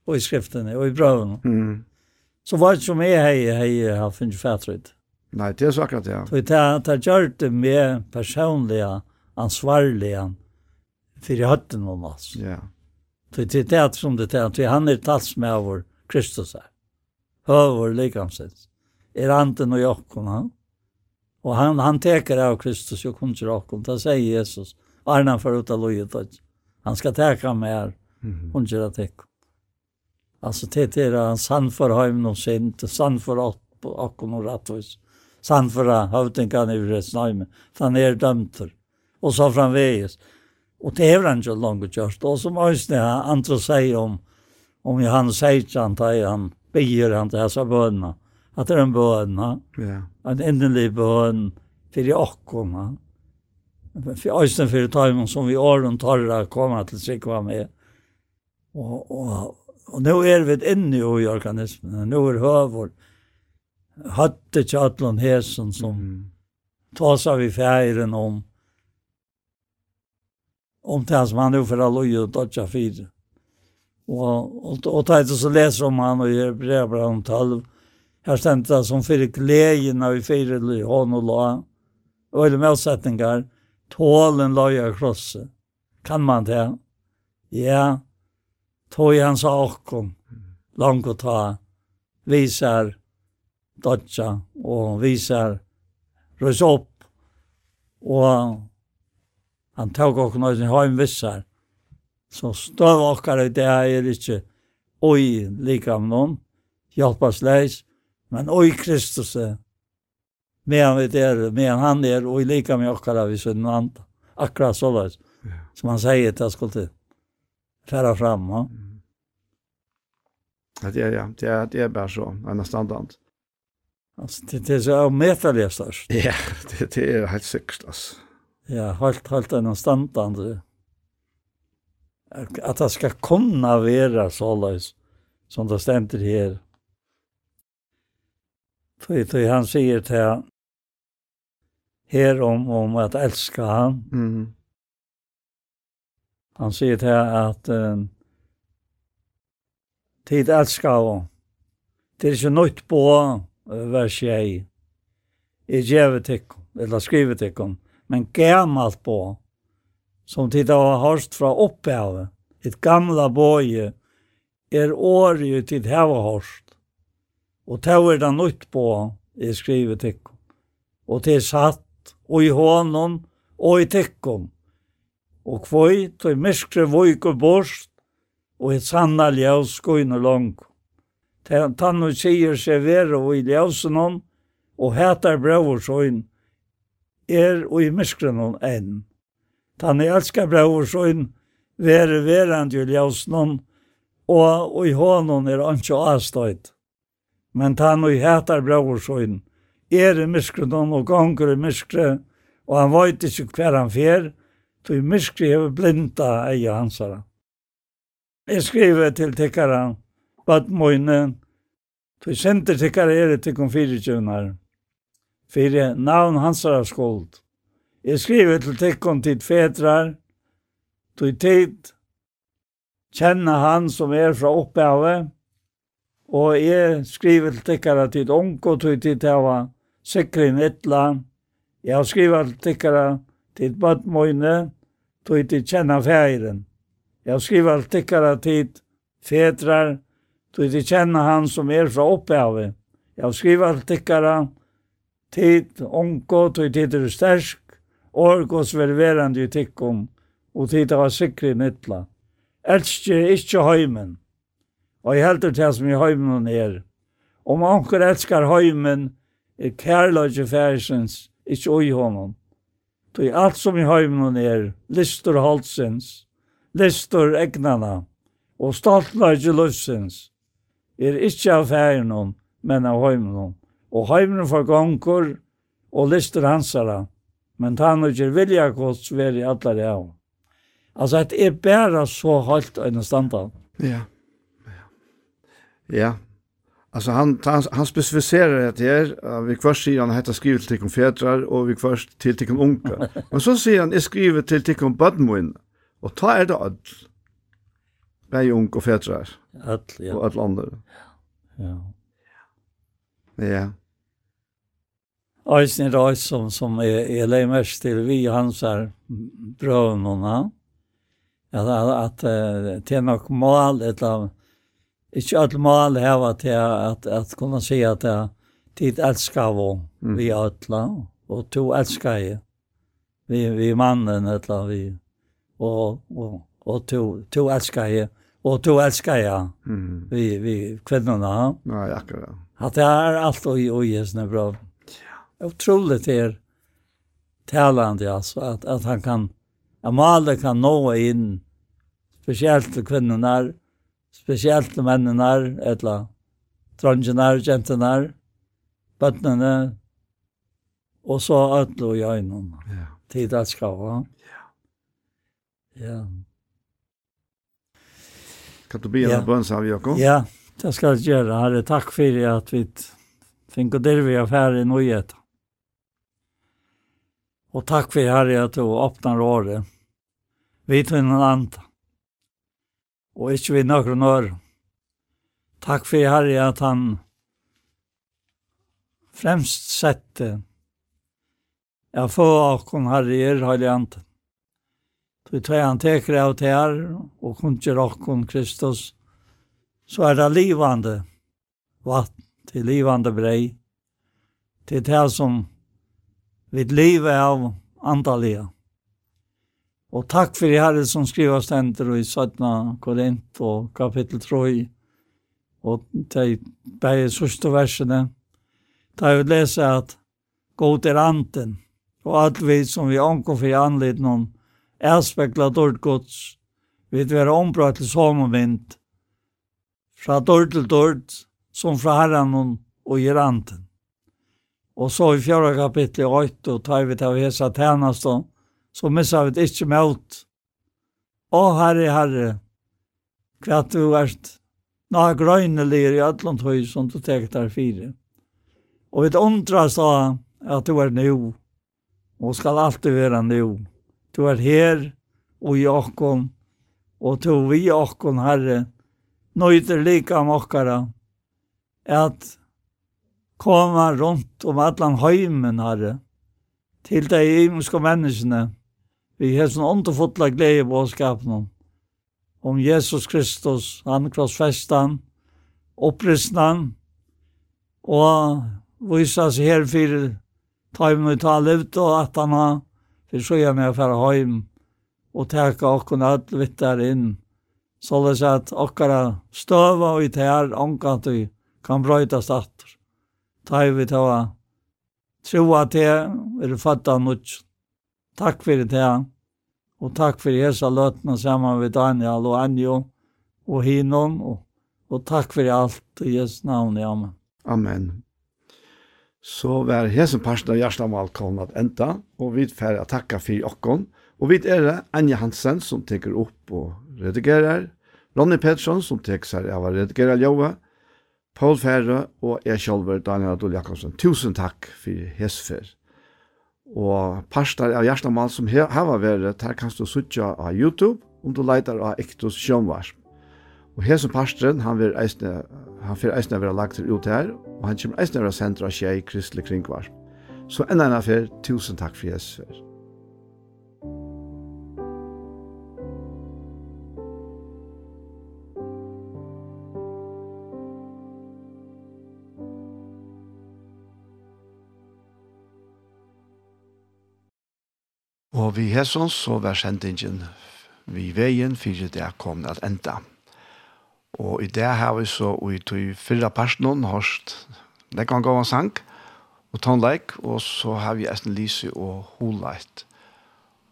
och i skriften och i breven Mm så var det som jeg hei, hei, har finnet fætryt. Nei, det er så akkurat, ja. Så det, det gjør det med personlige, ansvarlige, for i høtten om oss. Ja. Så det er det som det er, for han er tals med vår Kristus her. Høver likamsins. Er anden og jokken, han. Og han, han teker av Kristus, jo kun til jokken. Det sier Jesus. Arnan for ut av lojet. Han skal teka med her. Hun gjør det ikke. Alltså det är en sann för hem och sent, sann för upp och någon rattos. Sann för hövden i Resnaime. Han är dömd för. Och så framvägs. Och det är han ju långt just. Och som ösne andra säger om om Johannes Seitan tar han bier han till dessa bönorna. Att det är en bön. Ja. En ändlig bön för i åkorna. För ösne för tajmen som vi åren tar att komma till sig med. Och, och Og nå er vi inne i organismen. Nå er høver hatt ikke atlan hesen som mm. tasar vi feiren om om det som han nu för og dodja fire. Og, og, og det er så leser om han og gjør brev om 12. Her stendte det som fyrir gleden av vi fire i hånd og la. og i motsättningar tålen la jag krosse. Kan man det? Ja tog han sa okkom, langt å ta visar dodja og visar røys upp og han tog och någon hem vissar. Så støv okkar i det er inte oi lika om noen, hjelpas leis men oi Kristus medan vi der, medan han er, oi lika med åkare vi sin andre, akkurat så leis, som han sier til skulle færa fram ja. Ja, det er, ja, det är det är bara så en standard. Alltså det är så omätligt størst. Ja, det det är helt sikkert, altså. Ja, helt helt en standard. Att det ska kunna vara så løs som det stämmer her. För det han säger till här om om att elska han. Mm. Han säger till att uh, Tid elskar hon. Det er ikke nøyt på vers 1 Jeg gjør tikk, eller skriver tikk men gammalt på, som tid har hørst fra opphavet, et gamla bøye, er året tid hava hørst. Og det er det nøyt på, jeg skriver tikk. Og det er satt, og i hånden, og i tikk. Og kvøy, tog miskre vøyke borst, og et sanna ljøs skoina lang. Tann og sier seg vera og i ljøsen hon, og hætar brøver er og i myskren hon enn. Tann elskar brøver søgn, vera verand i ljøsen hon, og, og i hånden er anki avstøyt. Men tann og i hætar brøver er i myskren hon og gonger i myskren, og han veit ikke hver han fer, tog myskri hever blinda eia hansara. Jeg skriver til tikkara, bad møyne, tog sender tikkara er til kom fire tjøvnar, fire navn hans har skuld. Jeg skriver til tikkum tid fetrar, tog tid kjenne han som er fra opphavet, og jeg skriver til tikkara tid onko tog tid hava sikrin etla, jeg skriver til tikkara tid bad møyne, tog tid kjenne feiren. Jag skriver tikkara tid, fedrar, då de känner han som är från upphavet. Jag skriver tikkara tid, onko, då tid är stersk, orgos ververande i tikkum, og tid av sikri nytla. Elskje ikkje høymen, og jeg heldur til som i høymen er. Om onker elskar høymen, er kærløyge færsens, ikkje oi honom. Tog alt som i høymen er, listur holdsens, listor egnana, og stoltløyge løsens, er ikkje av færenon, men av høymenon, og høymenon for gonger og listor hansara, men han og ikke vilja kost sveri allar i av. Altså, det er bare så høyt enn standard. Ja. Ja. ja. Alltså han han, han specificerar det här uh, vi först säger han heter skrivet till konfedrar <laughs> och vi först till till onkel. Men så säger han är skrivet till till barnmoen. Og ta er det all. Beg ung og fetrar. All, ja. Og all andre. Ja. Ja. Eisen er som, som er, er lei mest til vi hans er brøvnene. At, at, at det er nok mal, et av, ikke alt mal heva til at, at kunne si at det er tid elskar vi, vi alle, og to elskar vi, vi mannen, eller vi, og, og, og to, to elskar jeg, og to elskar jeg, mm. vi, vi kvinnerne. Nei, akkurat. At det er alt og i Jesne bra. Ja. Utrolig til talande, altså, at, at han kan, at Male kan nå inn, spesielt til kvinnerne, spesielt til mennene, eller drangene, jentene, bøttene, og så ødler og gjøyene. Ja. Tid at skal Ja. Ja. Kan du be en bønn, sa vi, Jakob? Ja, det skal jeg gjøre. Herre, takk for at vi fikk og der vi er ferdig nå i etter. Og takk for Herre at du åpner året. Vi tar en annen. Og ikke vi noen år. Takk for Herre at han fremst sette. Jeg får akkurat Herre i høylig anten. Så vi tar han teker av det her, og kunnskjer okkon Kristus, så er det livande vatten, til livande brei, til det som vi livet av andalega. Og takk for det som skriver stender i 17. Korint og kapittel 3, og de begge sørste versene, da jeg vil lese at god er anten, og alt vi som vi omgår for anledning om, avspekla dårlig gods. Vi er ombra til som og vind. Fra dårlig til dårlig, som fra herren og geranten. Og så i fjärde kapittel 8, og tar vi til å hese tjenest, så misser vi det ikke med alt. Å, herre, herre, hva du erst, nå er i ætlund høy som du tekt der fire. Og vi undrar sa at du er nu, og skal alltid være nu. Du er her og i okkon, og to vi okkon, Herre, nøyder lika mokkara, at koma rundt om allan heimen, Herre, til de imenske menneskene, vi har sånn underfotla glede på skapen om Jesus Kristus, han krossfestan, oppristnan, og vise seg her for timen vi tar livet, og at han har for så gjør vi å fære hjem og teka okken alt vitt der inn. Så det er at okkara støva og i tær omkant vi kan brøyta stater. Ta vi til å troa det er fatta nutt. Takk for det. Og takk for hesa løtna saman med Daniel og Anjo og Hinon. Og, og takk for alt i Jesu navn. Amen. Amen så var hesen parsten av Gjerstamal kommet at enda, og vi får takke for okkon. Og vi er det Anja Hansen som teker opp og redigerer, Ronny Pettersson som teker seg av å redigere ljøve, Paul Færre og jeg selv, Daniel Adol Jakobsen. Tusen takk for hesfer. Og parter av Gjerstamal som har vært, der kan du suttje av YouTube, om du leiter av Ektos Sjønvarsp. Og hesen parten, han vil eisne, han vil eisne være lagt til ut her, og han kommer eisne av sentra av i kristelig kringvar. Så enda enn affær, tusen takk for Jesus for. Og vi hessons så var sendingen vi veien fyrir det kom at enda. Og i det har vi så, i tog fyrre personen, hørst, det kan gå en sang, og tonleik, og så har vi eisen lyse og holeit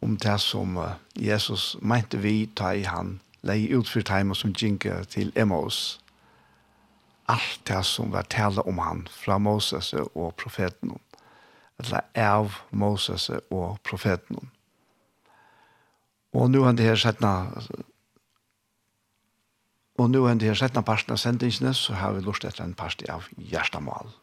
om det som Jesus mente vi ta i han, leie ut for timen som ginke til Emmaus. Alt det som var tale om han fra Moses og profeten, eller av Moses og profeten. Og nå han det her sett Og nå er det her settene parten av sendingsene, så har vi lyst etter en parst av Gjerstamal.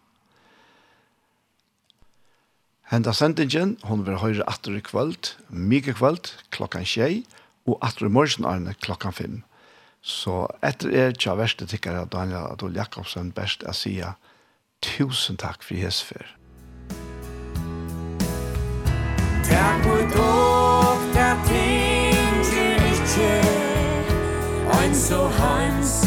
Henda sendingen, hun vil høre atter i kvöld, mye kvöld, klokkan tjei, og atter i morgen arne klokkan fem. Så etter er tja verste tikkere Daniel Adol Jakobsen best å si tusen takk for Jesfer. Takk for dårlig. so hands